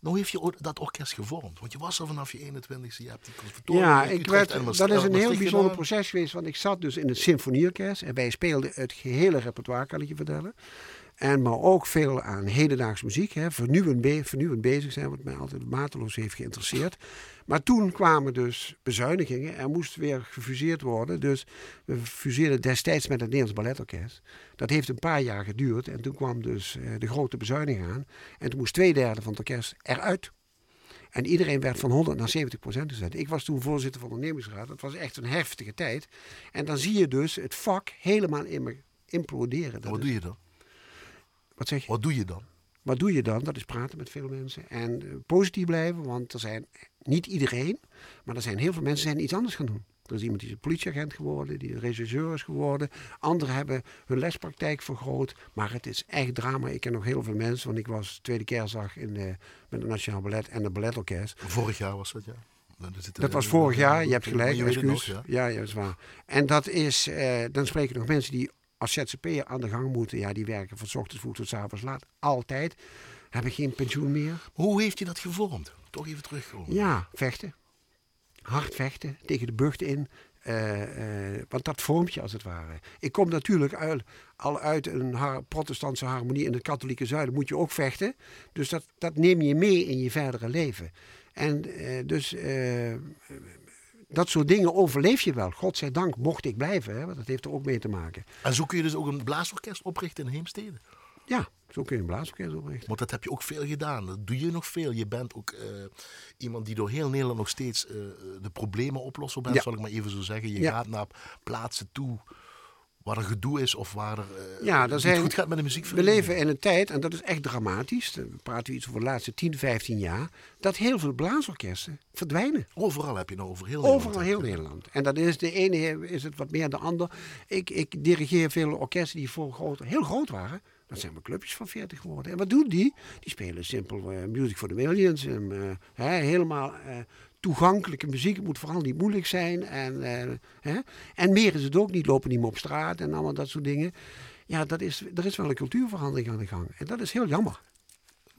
nou heeft je dat orkest gevormd? Want je was er vanaf je 21ste, je hebt die conservatorium. Ja, ik werd, dat is een heel bijzonder proces geweest. Want ik zat dus in het symfonieorkest. En wij speelden het gehele repertoire, kan ik je vertellen. En maar ook veel aan hedendaagse muziek. Hè, vernieuwend, be vernieuwend bezig zijn, wat mij altijd mateloos heeft geïnteresseerd. Maar toen kwamen dus bezuinigingen. Er moest weer gefuseerd worden. Dus we fuseerden destijds met het Nederlands Balletorkest. Dat heeft een paar jaar geduurd. En toen kwam dus uh, de grote bezuiniging aan. En toen moest twee derde van het orkest eruit. En iedereen werd van 100 naar 70 procent gezet. Ik was toen voorzitter van de ondernemingsraad. Dat was echt een heftige tijd. En dan zie je dus het vak helemaal imploderen. wat doe je dan? Wat zeg je? Wat doe je dan? Wat doe je dan? Dat is praten met veel mensen. En uh, positief blijven, want er zijn niet iedereen, maar er zijn heel veel mensen die zijn iets anders gaan doen. Er is iemand die is een politieagent geworden, die regisseur is geworden. Anderen hebben hun lespraktijk vergroot. Maar het is echt drama. Ik ken nog heel veel mensen, want ik was tweede kerstdag in de, met het Nationaal Ballet en het Balletorkest. Vorig jaar was dat, ja. Dat was vorig jaar, je hebt gelijk, excuus. Ja. ja, dat is waar. En dat is, eh, dan spreken nog mensen die als ZZP'er aan de gang moeten, ja, die werken van ochtends vroeg tot s avonds laat. Altijd. Hebben geen pensioen meer. Hoe heeft je dat gevormd? Toch even terugkomen. Ja, vechten. Hard vechten, tegen de burcht in. Uh, uh, want dat vormt je als het ware. Ik kom natuurlijk uit, al uit een har protestantse harmonie in het katholieke zuiden. Moet je ook vechten. Dus dat, dat neem je mee in je verdere leven. En uh, dus dat soort dingen overleef je wel. Godzijdank mocht ik blijven, hè, want dat heeft er ook mee te maken. En zo kun je dus ook een blaasorkest oprichten in Heemstede? Ja, zo kun je een blaasorkest oprichten. Want dat heb je ook veel gedaan. Dat doe je nog veel. Je bent ook uh, iemand die door heel Nederland nog steeds uh, de problemen oplossen bent, ja. zal ik maar even zo zeggen. Je ja. gaat naar plaatsen toe waar er gedoe is of waar er uh, ja, dat zijn, goed gaat met de muziek. We leven in een tijd, en dat is echt dramatisch, we praten iets over de laatste 10, 15 jaar, dat heel veel blaasorkesten verdwijnen. Overal heb je nou over heel Nederland. Overal heel Nederland. En dat is de ene is het wat meer dan de ander. Ik, ik dirigeer veel orkesten die voor groot, heel groot waren. Dat zijn maar clubjes van 40 geworden. En wat doen die? Die spelen simpel eh, Music for the Millions. En, eh, helemaal eh, toegankelijke muziek. Moet vooral niet moeilijk zijn. En, eh, hè? en meer is het ook niet. Lopen niet meer op straat en allemaal dat soort dingen. Ja, dat is, er is wel een cultuurverandering aan de gang. En dat is heel jammer.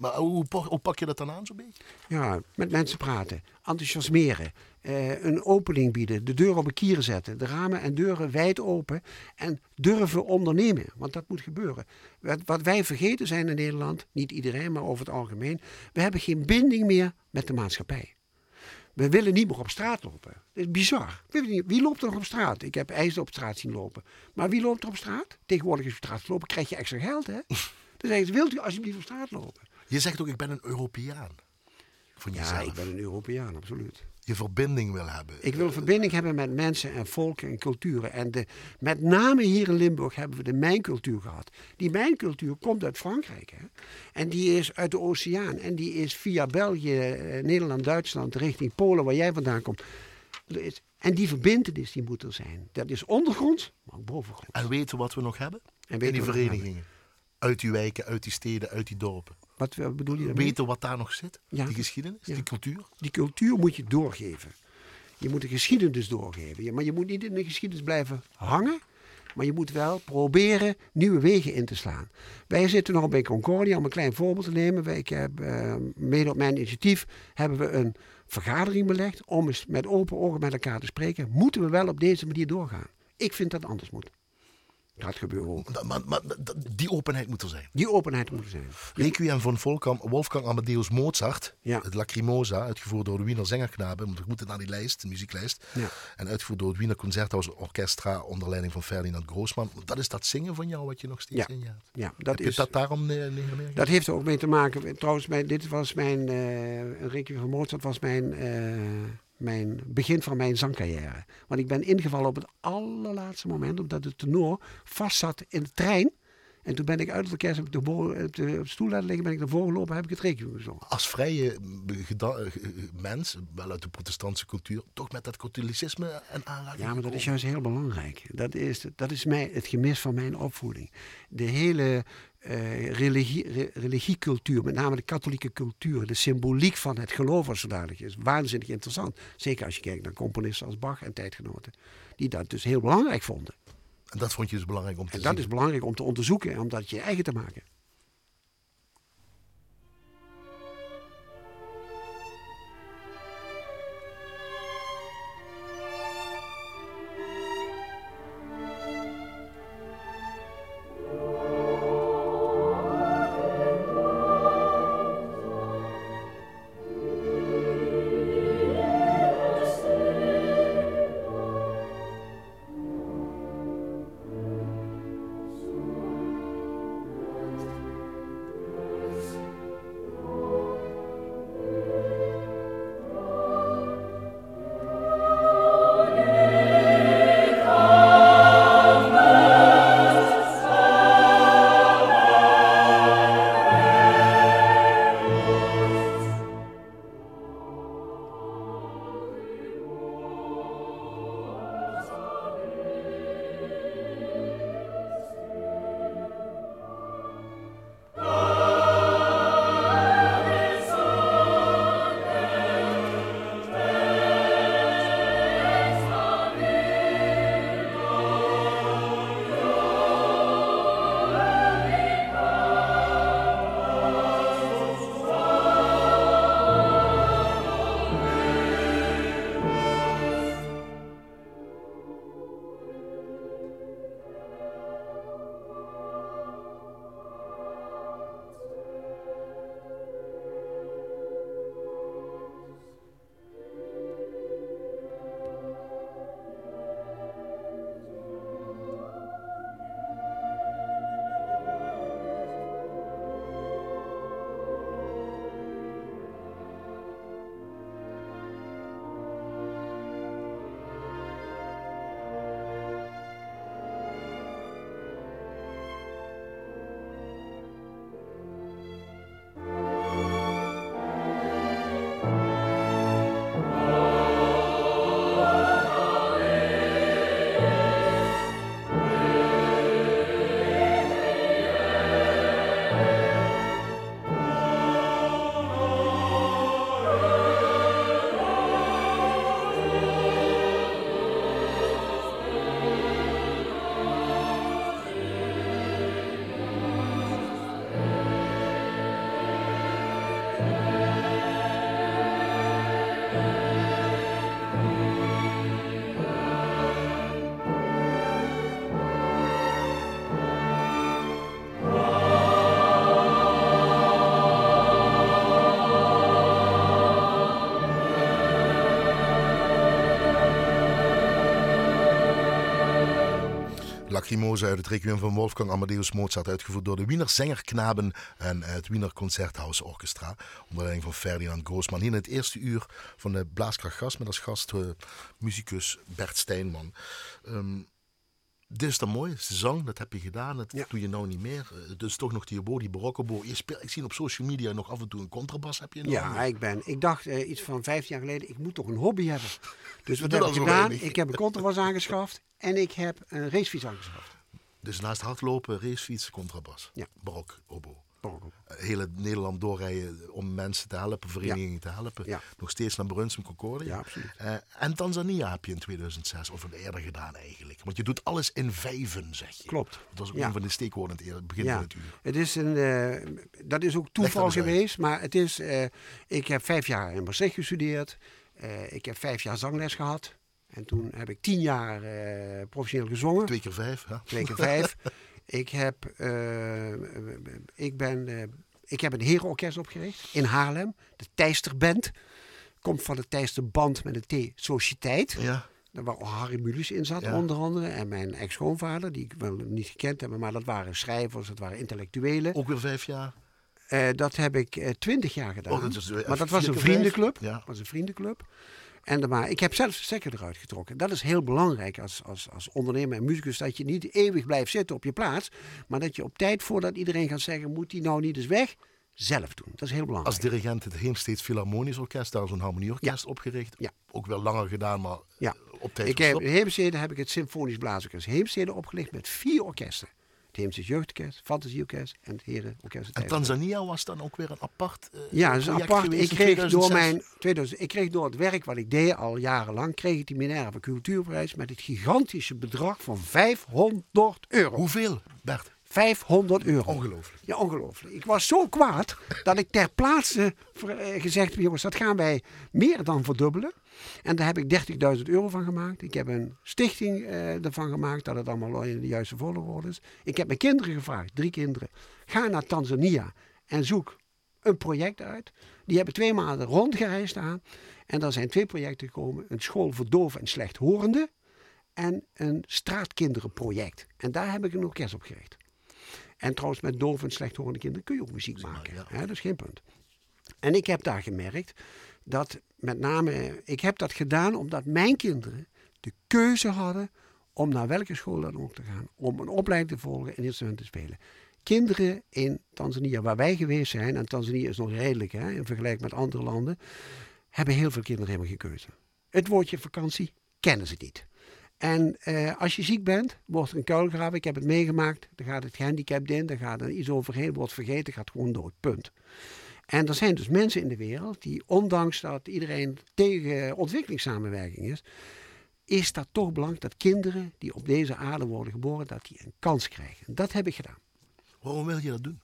Maar hoe, pak- hoe pak je dat dan aan zo'n beetje? Ja, met mensen praten, enthousiasmeren, eh, een opening bieden, de deur op een kier zetten, de ramen en deuren wijd open en durven ondernemen, want dat moet gebeuren. Wat, wat wij vergeten zijn in Nederland, niet iedereen, maar over het algemeen, we hebben geen binding meer met de maatschappij. We willen niet meer op straat lopen. Dat is bizar. Je Wie loopt er nog op straat? Ik heb ijzer op straat zien lopen. Maar wie loopt er op straat? Tegenwoordig als je op straat lopen, krijg je extra geld, hè? Dan zeggen ze, wilt u alsjeblieft op straat lopen? Je zegt ook, ik ben een Europeaan. Van Ja, jezelf. ik ben een Europeaan, absoluut. Je verbinding wil hebben. Ik wil verbinding hebben met mensen en volken en culturen. En de, met name hier in Limburg hebben we de mijncultuur gehad. Die mijncultuur komt uit Frankrijk. Hè? En die is uit de oceaan. En die is via België, eh, Nederland, Duitsland, richting Polen, waar jij vandaan komt. En die verbindenis die moet er zijn. Dat is ondergronds, maar ook bovengrond. En weten wat we nog hebben? En In die verenigingen. Uit die wijken, uit die steden, uit die dorpen. Wat bedoel je daarmee? Weten wat daar nog zit? Ja. Die geschiedenis, Ja. die cultuur. Die cultuur moet je doorgeven. Je moet de geschiedenis doorgeven. Maar je moet niet in de geschiedenis blijven hangen. Maar je moet wel proberen nieuwe wegen in te slaan. Wij zitten nog bij Concordia, om een klein voorbeeld te nemen. Wij, ik heb, eh, mede op mijn initiatief hebben we een vergadering belegd om eens met open ogen met elkaar te spreken. Moeten we wel op deze manier doorgaan? Ik vind dat anders moet. Dat gebeurt Maar, maar dat- die openheid moet er zijn. Die openheid moet er zijn. Requiem van Wolfgang, Wolfgang Amadeus Mozart. Ja. Het Lacrimosa, uitgevoerd door de Wiener Zengerknaben. Want we moeten naar die lijst, de muzieklijst. Ja. En uitgevoerd door het Wiener Concerthaus Orchestra onder leiding van Ferdinand Groosman. Dat is dat zingen van jou wat je nog steeds Ja. in je hebt. Ja, dat Heb je is, dat daarom eh, neergelegd? Dat heeft er ook mee te maken. Trouwens, mijn, dit was mijn. eh Requiem van Mozart was mijn, eh, mijn begin van mijn zangcarrière. Want ik ben ingevallen op het allerlaatste moment, omdat de tenor vast zat in de trein. En toen ben ik uit het orkest heb ik de, op de, op de stoel laten liggen, ben ik naar voren gelopen, heb ik het Requiem gezongen. Als vrije eh, geda- eh, mens, wel uit de protestantse cultuur, toch met dat katholicisme en aanraking Ja, maar dat is juist heel belangrijk. Dat is, dat is mij, het gemis van mijn opvoeding. De hele eh, religie, re- religiecultuur, met name de katholieke cultuur, de symboliek van het geloof als zodanig is waanzinnig interessant. Zeker als je kijkt naar componisten als Bach en tijdgenoten, die dat dus heel belangrijk vonden. En dat vond je dus belangrijk om te En dat is belangrijk om te onderzoeken en om dat je eigen te maken. Uit het Requiem van Wolfgang Amadeus Mozart, uitgevoerd door de Wiener Zengerknaben en het Wiener Concerthaus Orchestra, onder leiding van Ferdinand Groosman. Hier in het eerste uur van de Blaaskracht Gast, met als gast uh, muzikus Bert Steinman. Um, dit is dan mooi, zang, dat heb je gedaan, dat doe je nou niet meer. Dus toch nog die die barokkenboor. Je speelt, ik zie op social media nog af en toe een contrabas heb je. Ja, ik, ben, ik dacht uh, iets van vijf jaar geleden, ik moet toch een hobby hebben. Dus wat heb ik gedaan? Ik heb een contrabas aangeschaft en ik heb een racefiets aangeschaft. Dus naast hardlopen, racefiets, contrabas. Ja. Barok, oboe. Heel Nederland doorrijden om mensen te helpen, verenigingen te helpen. Ja. Nog steeds naar Brunsum, Concordia. Ja, absoluut. Uh, en Tanzania heb je in 2006, of eerder gedaan eigenlijk. Want je doet alles in vijven, zeg je. Klopt. Dat was ook een van de steekwoorden in het begin ja. van het uur. Het is een, uh, dat is ook toeval geweest, maar het is, uh, ik heb vijf jaar in Maastricht gestudeerd. ik heb vijf jaar zangles gehad. En toen heb ik tien jaar professioneel gezongen. Twee keer vijf, hè? Twee keer vijf. Ik heb, uh, ik, ben, uh, ik heb een herenorkest opgericht in Haarlem. De Teisterband. Komt van de Teisterband met een T, Sociëteit. Ja. Waar Harry Mulisch in zat, ja. onder andere. En mijn ex-schoonvader, die ik wel niet gekend heb, maar dat waren schrijvers, dat waren intellectuelen. Ook weer vijf jaar? Uh, dat heb ik twintig jaar gedaan. Oh, dat is, maar dat was een vriendenclub. Ja. was een vriendenclub. En de, maar ik heb zelfs de stekker eruit getrokken. Dat is heel belangrijk als, als, als ondernemer en muzikus. Dat je niet eeuwig blijft zitten op je plaats. Maar dat je op tijd voordat iedereen gaat zeggen: moet die nou niet eens weg? Zelf doen. Dat is heel belangrijk. Als dirigent het Heemsteeds Philharmonisch Orkest, daar is een harmonieorkest ja. opgericht. Ja. Ook wel langer gedaan, maar ja. op tijd ik heb, In Heemstede heb ik het Symfonisch Blaasorkest Heemstede opgelicht met vier orkesten. Het Heemstede Jeugdorkest, Fantasieorkest en het Herenorkest. En Tanzania was dan ook weer een apart uh, Ja, dat is apart. Ik kreeg, door mijn, 2000, ik kreeg door het werk wat ik deed al jarenlang, kreeg ik die Minerva Cultuurprijs met het gigantische bedrag van 500 euro. Hoeveel, Bert? 500 euro. Ongelooflijk. Ja, ongelooflijk. Ik was zo kwaad dat ik ter plaatse gezegd heb, jongens, dat gaan wij meer dan verdubbelen. En daar heb ik 30.000 euro van gemaakt. Ik heb een stichting uh, ervan gemaakt, dat het allemaal in de juiste volgorde is. Ik heb mijn kinderen gevraagd, drie kinderen, ga naar Tanzania en zoek een project uit. Die hebben twee maanden rondgereisd aan. En daar zijn twee projecten gekomen. Een school voor doven en slechthorenden en een straatkinderenproject. En daar heb ik een orkest op gericht. En trouwens, met doof en slechthorende kinderen kun je ook muziek maken. Hè? Dat is geen punt. En ik heb daar gemerkt dat met name, ik heb dat gedaan omdat mijn kinderen de keuze hadden om naar welke school dan ook te gaan. Om een opleiding te volgen en instrument te spelen. Kinderen in Tanzania, waar wij geweest zijn, en Tanzania is nog redelijk hè, in vergelijking met andere landen, hebben heel veel kinderen helemaal geen keuze. Het woordje vakantie kennen ze niet. En eh, als je ziek bent, wordt een kuil gegraven. Ik heb het meegemaakt. Dan gaat het gehandicapt in, dan gaat er iets overheen, wordt vergeten, gaat gewoon dood. Punt. En er zijn dus mensen in de wereld die, ondanks dat iedereen tegen ontwikkelingssamenwerking is, is dat toch belangrijk dat kinderen die op deze aarde worden geboren, dat die een kans krijgen. Dat heb ik gedaan. Waarom wil je dat doen?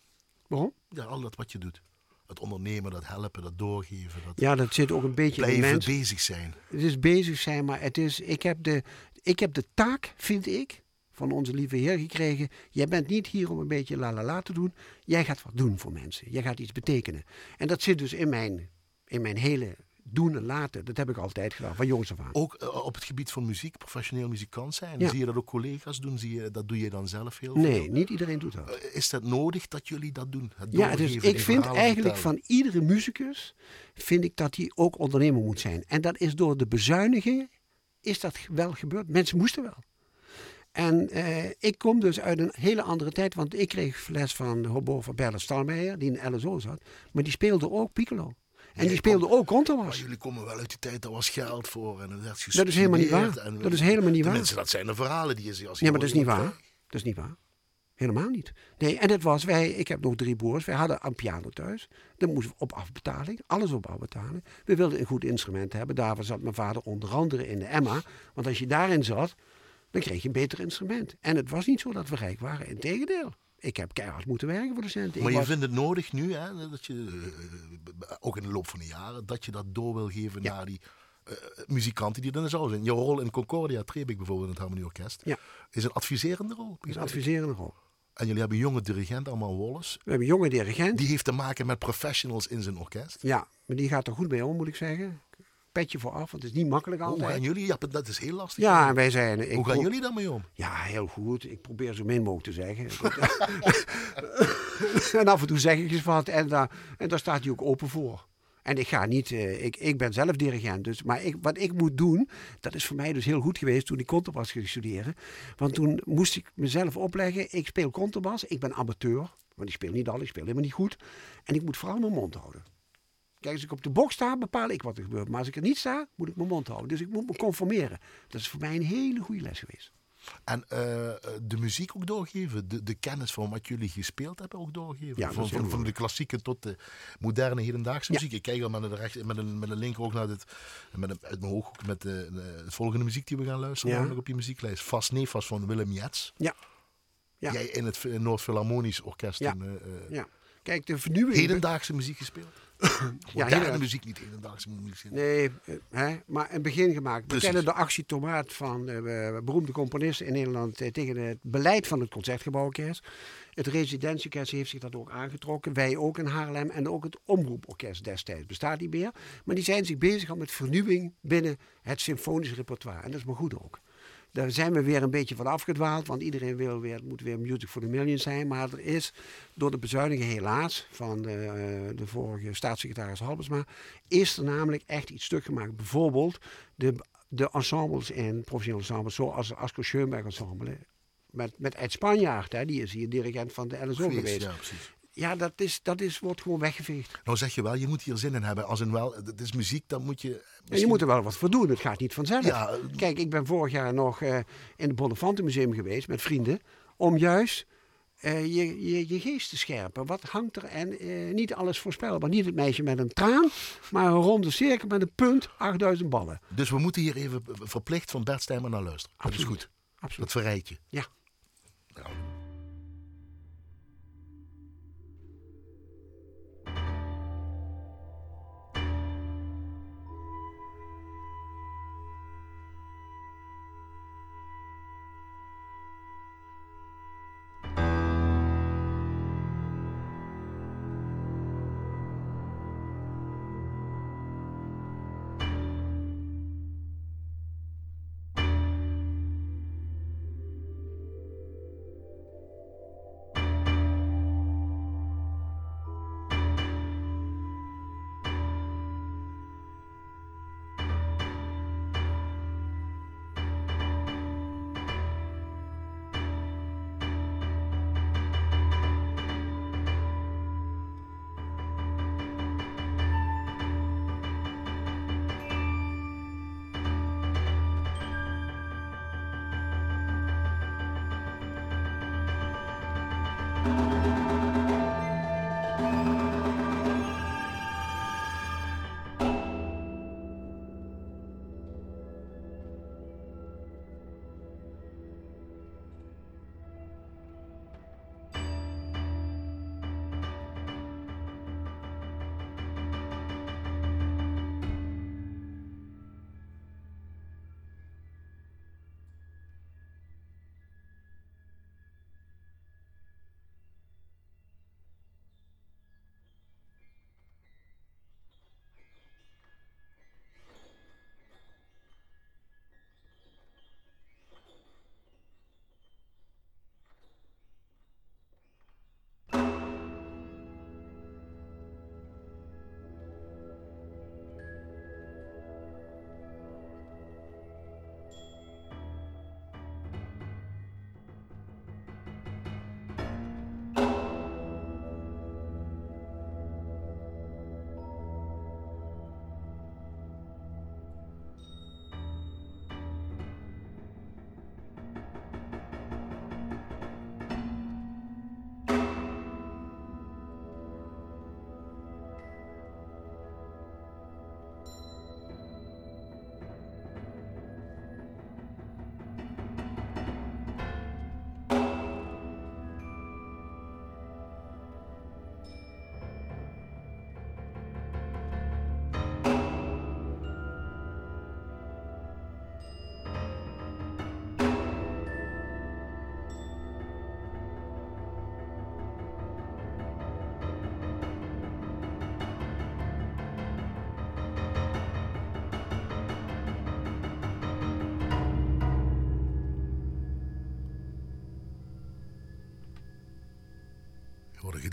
Waarom? Ja, al dat wat je doet. Het ondernemen, dat helpen, dat doorgeven. Dat ja, dat zit ook een beetje in mens. bezig zijn. Het is bezig zijn, maar het is, ik, heb de, ik heb de taak, vind ik, van onze lieve Heer gekregen. Jij bent niet hier om een beetje la la la te doen. Jij gaat wat doen voor mensen. Jij gaat iets betekenen. En dat zit dus in mijn, in mijn hele doen en laten. Dat heb ik altijd gedaan, van jongs af aan. Ook uh, op het gebied van muziek, professioneel muzikant zijn. Ja. Zie je dat ook collega's doen? Zie je, dat doe je dan zelf heel Nee, veel? niet iedereen doet dat. Uh, is dat nodig dat jullie dat doen? Het Ja, dus ik vind eigenlijk vertellen? van iedere muzikus, vind ik dat hij ook ondernemer moet zijn. En dat is door de bezuinigingen, is dat wel gebeurd. Mensen moesten wel. En eh, ik kom dus uit een hele andere tijd, want ik kreeg les van de hobo van Bernard Stalmeijer, die in LSO zat. Maar die speelde ook piccolo. En die speelde ook Maar contrabas. jullie komen wel uit die tijd, daar was geld voor en het werd Dat is helemaal niet waar. en- Dat is helemaal niet waar. Tenminste, dat zijn de verhalen die je ziet als je Ja, maar dat is niet waar. Dat is niet waar. Helemaal niet. Nee, en het was, wij, ik heb nog drie broers, wij hadden een piano thuis. Dat moesten we op afbetaling, alles op afbetaling. We wilden een goed instrument hebben, daarvoor zat mijn vader onder andere in de Emma. Want als je daarin zat, dan kreeg je een beter instrument. En het was niet zo dat we rijk waren, integendeel. Ik heb keihard moeten werken voor de centen. Maar je was- vindt het nodig nu, hè, dat je, eh, ook in de loop van de jaren, dat je dat door wil geven Ja. naar die eh, muzikanten die er dan zo zijn. Je rol in Concordia Trebik bijvoorbeeld in het Harmonieorkest Ja. is een adviserende rol. Is een adviserende rol. En jullie hebben een jonge dirigent, allemaal Wallace. We hebben een jonge dirigent. Die heeft te maken met professionals in zijn orkest. Ja, maar die gaat er goed mee om, moet ik zeggen. Petje voor af, want het is niet makkelijk Hoe altijd. gaan jullie? Ja, dat is heel lastig. Ja, en wij zijn... Ik Hoe gaan jullie daarmee om? Ja, heel goed. Ik probeer zo min mogelijk te zeggen. en af en toe zeg ik eens wat en daar, en daar staat hij ook open voor. En ik ga niet, eh, ik, ik ben zelf dirigent, dus, maar ik, wat ik moet doen, dat is voor mij dus heel goed geweest toen ik contrabas ging studeren. Want toen moest ik mezelf opleggen, ik speel contrabas, ik ben amateur, want ik speel niet al, ik speel helemaal niet goed. En ik moet vooral mijn mond houden. Kijk, als ik op de box sta, bepaal ik wat er gebeurt. Maar als ik er niet sta, moet ik mijn mond houden. Dus ik moet me conformeren. Dat is voor mij een hele goede les geweest. En eh, de muziek ook doorgeven, de, de kennis van wat jullie gespeeld hebben ook doorgeven. Ja, van, van, de klassieke tot de moderne hedendaagse Ja. muziek. Ik kijk al met een, recht, met een, met een linker ook naar dit, met een, uit mijn ook met de, de, de volgende muziek die we gaan luisteren, Ja. namelijk op je muzieklijst. Vast nee, vast van Willem Jets. Ja. Ja. Jij in het Noord Philharmonisch Orkest. Ja. eh, eh, Ja. Kijk, de vernieuwing... Hedendaagse muziek gespeeld. Moderne hedendaags- muziek, niet hedendaagse muziek. Nee, eh, hè, maar een begin gemaakt. We Precies. kennen de actie Tomaat van eh, beroemde componisten in Nederland eh, tegen het beleid van het Concertgebouworkest. Het residentieorkest heeft zich dat ook aangetrokken. Wij ook in Haarlem en ook het Omroeporkest destijds bestaat niet meer. Maar die zijn zich bezig met vernieuwing binnen het symfonisch repertoire. En dat is maar goed ook. Daar zijn we weer een beetje van afgedwaald, want iedereen wil weer, moet weer Music for the Millions zijn. Maar er is door de bezuinigingen helaas van de, eh, de vorige staatssecretaris Halbesma, is er namelijk echt iets stuk gemaakt. Bijvoorbeeld de, de ensembles en professionele ensembles, zoals het Asko Schoenberg ensemble. Met, met Ed Spanjaard, hè, die is hier dirigent van de LSO Geweest, geweest. Ja, precies. Ja, dat, is, dat is, wordt gewoon weggeveegd. Nou zeg je wel, je moet hier zin in hebben. Als in wel, het is muziek, dan moet je... En je misschien- moet er wel wat voor doen, het gaat niet vanzelf. Ja, Kijk, ik ben vorig jaar nog eh, in het Bonnefantenmuseum geweest met vrienden. Om juist eh, je, je, je geest te scherpen. Wat hangt er? En eh, niet alles voorspelbaar. Niet het meisje met een traan, maar een ronde cirkel met een punt, 8000 ballen. Dus we moeten hier even verplicht van Bert Stijnman naar luisteren. Dat is Absoluut. goed. Absoluut. Dat verrijkt je. Ja. Nou.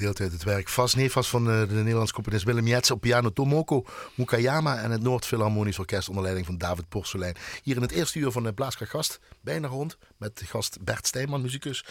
Gedeelte uit het werk. Vast van de, de Nederlandse componist Willem Jets op piano Tomoko Mukayama en het Noord-Philharmonisch Orkest onder leiding van David Porcelein. Hier in het eerste uur van de Blaaskracht Gast, bijna rond, met gast Bert Stijnman, muzikus.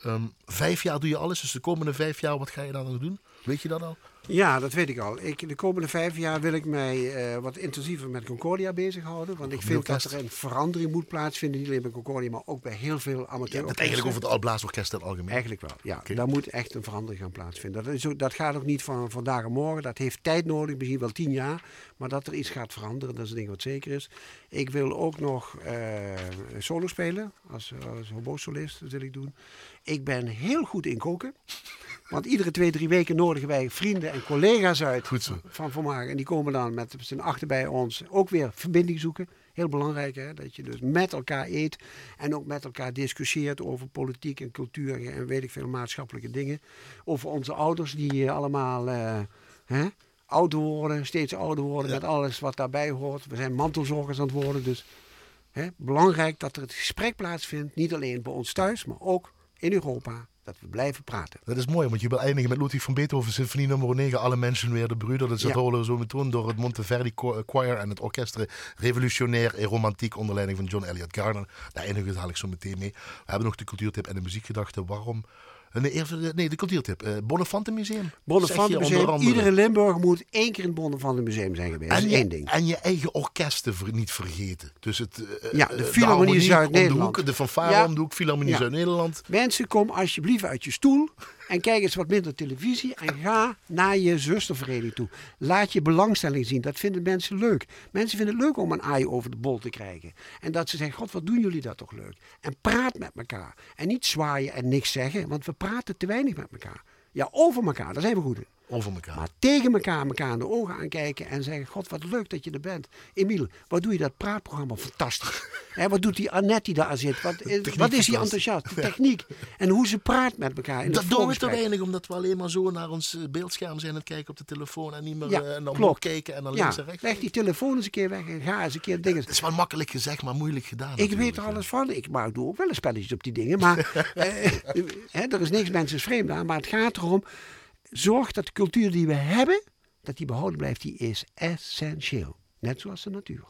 Ehm, vijf jaar doe je alles, dus de komende vijf jaar, wat ga je dan nog doen? Weet je dat al? Ja, dat weet ik al. Ik, de komende vijf jaar wil ik mij uh, wat intensiever met Concordia bezighouden. Want ik vind dat er een verandering moet plaatsvinden. Niet alleen bij Concordia, maar ook bij heel veel amateur. Ja, eigenlijk over het Alblasorkest in het algemeen. Eigenlijk wel, ja. Okay. Daar moet echt een verandering gaan plaatsvinden. Dat, is ook, dat gaat ook niet van vandaag en morgen. Dat heeft tijd nodig, misschien wel tien jaar. Maar dat er iets gaat veranderen, dat is een ding wat zeker is. Ik wil ook nog uh, solo spelen. Als, als hobo-solist, dat wil ik doen. Ik ben heel goed in koken. Want iedere twee, drie weken nodigen wij vrienden en collega's uit van Vermagen. En die komen dan met z'n achter bij ons ook weer verbinding zoeken. Heel belangrijk, hè? dat je dus met elkaar eet en ook met elkaar discussieert over politiek en cultuur en weet ik veel maatschappelijke dingen. Over onze ouders die allemaal uh, hè, ouder worden, steeds ouder worden met alles wat daarbij hoort. We zijn mantelzorgers aan het worden, dus hè, belangrijk dat er het gesprek plaatsvindt. Niet alleen bij ons thuis, maar ook in Europa dat we blijven praten. Dat is mooi, want je wil eindigen met Ludwig van Beethoven, symfonie nummer 9, Alle mensen weer de broeder. Dat is het ja. zo meteen door het Monteverdi Choir en het orkest Revolutionair en Romantiek onder leiding van John Elliott Gardner. Daar eindigen we dadelijk zo meteen mee. We hebben nog de cultuurtip en de muziekgedachte. Waarom Nee, nee, de cultuurtip. Uh, Bonnefante Museum. Bonnefante Museum. Iedere Limburg moet één keer in het Bonnefante Museum zijn geweest. En je, één ding. En je eigen orkesten niet vergeten. Dus het, uh, ja, de Philharmonie Zuid-Nederland. De, de fanfare ja. om de hoek, Philharmonie ja. Zuid-Nederland. Mensen, kom alsjeblieft uit je stoel. En kijk eens wat minder televisie en ga naar je zustervereniging toe. Laat je belangstelling zien. Dat vinden mensen leuk. Mensen vinden het leuk om een aai over de bol te krijgen. En dat ze zeggen, god wat doen jullie dat toch leuk. En praat met elkaar. En niet zwaaien en niks zeggen, want we praten te weinig met elkaar. Ja, over elkaar, daar zijn we goed in over elkaar. Maar tegen elkaar, elkaar in de ogen aankijken en zeggen: God, wat leuk dat je er bent. Emiel, wat doe je dat praatprogramma fantastisch? He, wat doet die Annette die daar zit? Wat, is, wat is die enthousiast? De techniek. En hoe ze praat met elkaar. In dat doen we te weinig, omdat we alleen maar zo naar ons eh, beeldscherm zijn aan het kijken op de telefoon en niet meer ja, uh, naar kijken en dan links en rechts. Leg die telefoon eens een keer weg en ga eens een keer dingen. Het is wel makkelijk gezegd, maar moeilijk gedaan. Ik weet er alles van. Ik, maar ik doe ook wel een spelletjes op die dingen. Maar uh, er is niks mensen vreemd aan. Maar het gaat erom zorg dat de cultuur die we hebben, dat die behouden blijft, die is essentieel. Net zoals de natuur.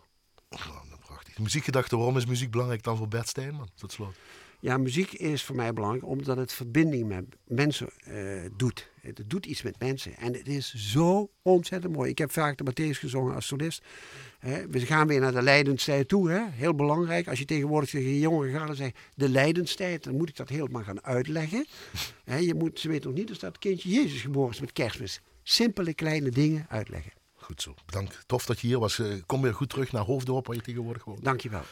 Oh, prachtig. Muziekgedachte, waarom is muziek belangrijk dan voor Bert Steenman, tot slot? Ja, muziek is voor mij belangrijk omdat het verbinding met mensen uh, doet. Het doet iets met mensen. En het is zo ontzettend mooi. Ik heb vaak de Matthäus gezongen als solist. we gaan weer naar de lijdenstijd toe. Hè? Heel belangrijk. Als je tegenwoordig tegen jongeren gaat en zegt de lijdenstijd, dan moet ik dat helemaal gaan uitleggen. je moet, ze weten nog niet dus dat het kindje Jezus geboren is met kerstmis. Simpele kleine dingen uitleggen. Goed zo. Bedankt. Tof dat je hier was. Eh, kom weer goed terug naar Hoofddorp waar je tegenwoordig woont. Dankjewel.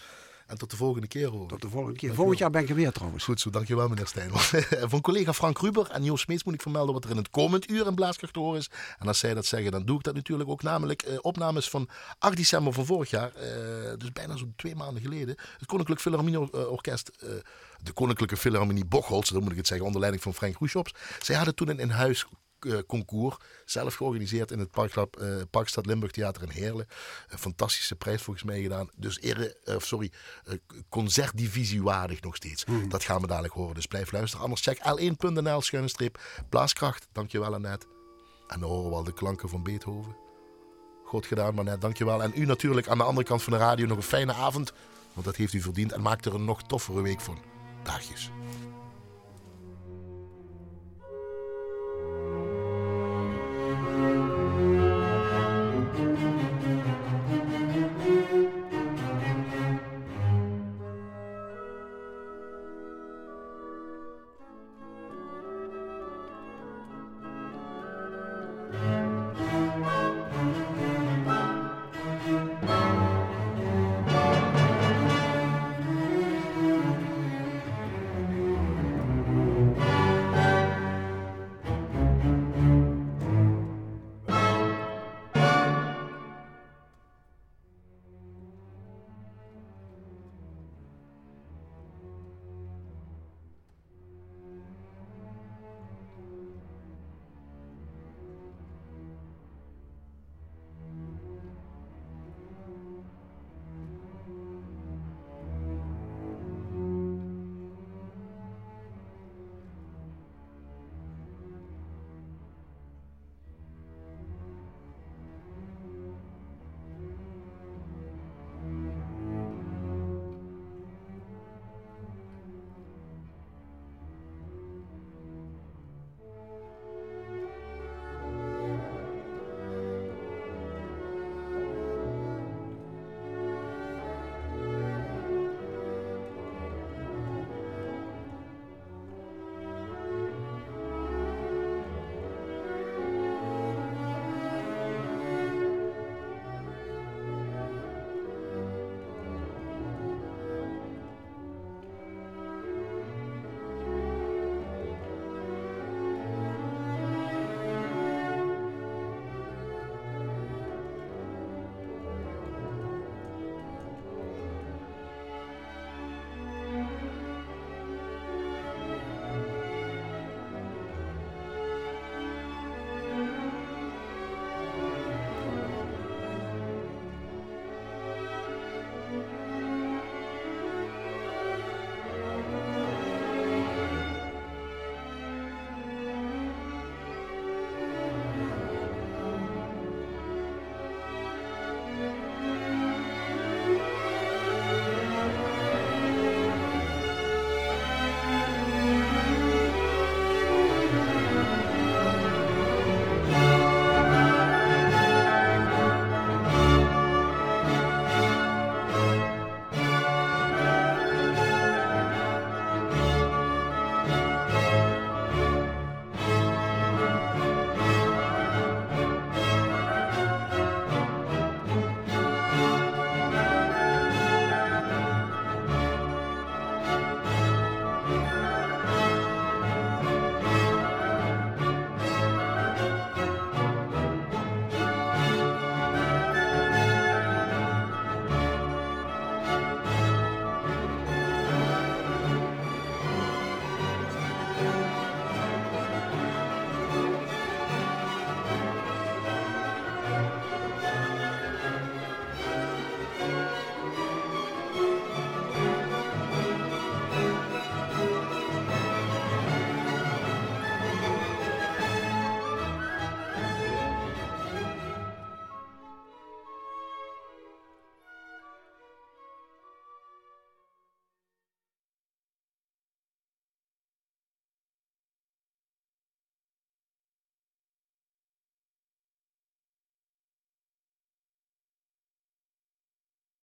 En tot de volgende keer hoor. Tot de volgende keer. Volgend jaar ben ik er weer trouwens. Goed zo, dankjewel meneer Stijn. Van collega Frank Ruber en Joost Smeets moet ik vermelden wat er in het komend uur in Blaaskracht te horen is. En als zij dat zeggen, dan doe ik dat natuurlijk ook. Namelijk eh, opnames van 8 december van vorig jaar. Eh, dus bijna zo'n twee maanden geleden. Het Koninklijk Philharmonie Orkest. Eh, de Koninklijke Philharmonie Bocholt, dan moet ik het zeggen, onder leiding van Frank Roeschops. Zij hadden toen een in-huis concours. Zelf georganiseerd in het Parkstad, uh, Parkstad Limburg Theater in Heerlen. Een fantastische prijs volgens mij gedaan. Dus ere, uh, sorry, concertdivisie waardig nog steeds. Mm. Dat gaan we dadelijk horen. Dus blijf luisteren. Anders check l1.nl schuine streep Blaaskracht. Dankjewel Annette. En dan horen we al de klanken van Beethoven. Goed gedaan Annette, dankjewel. En u natuurlijk aan de andere kant van de radio nog een fijne avond. Want dat heeft u verdiend. En maak er een nog toffere week van. Dagjes.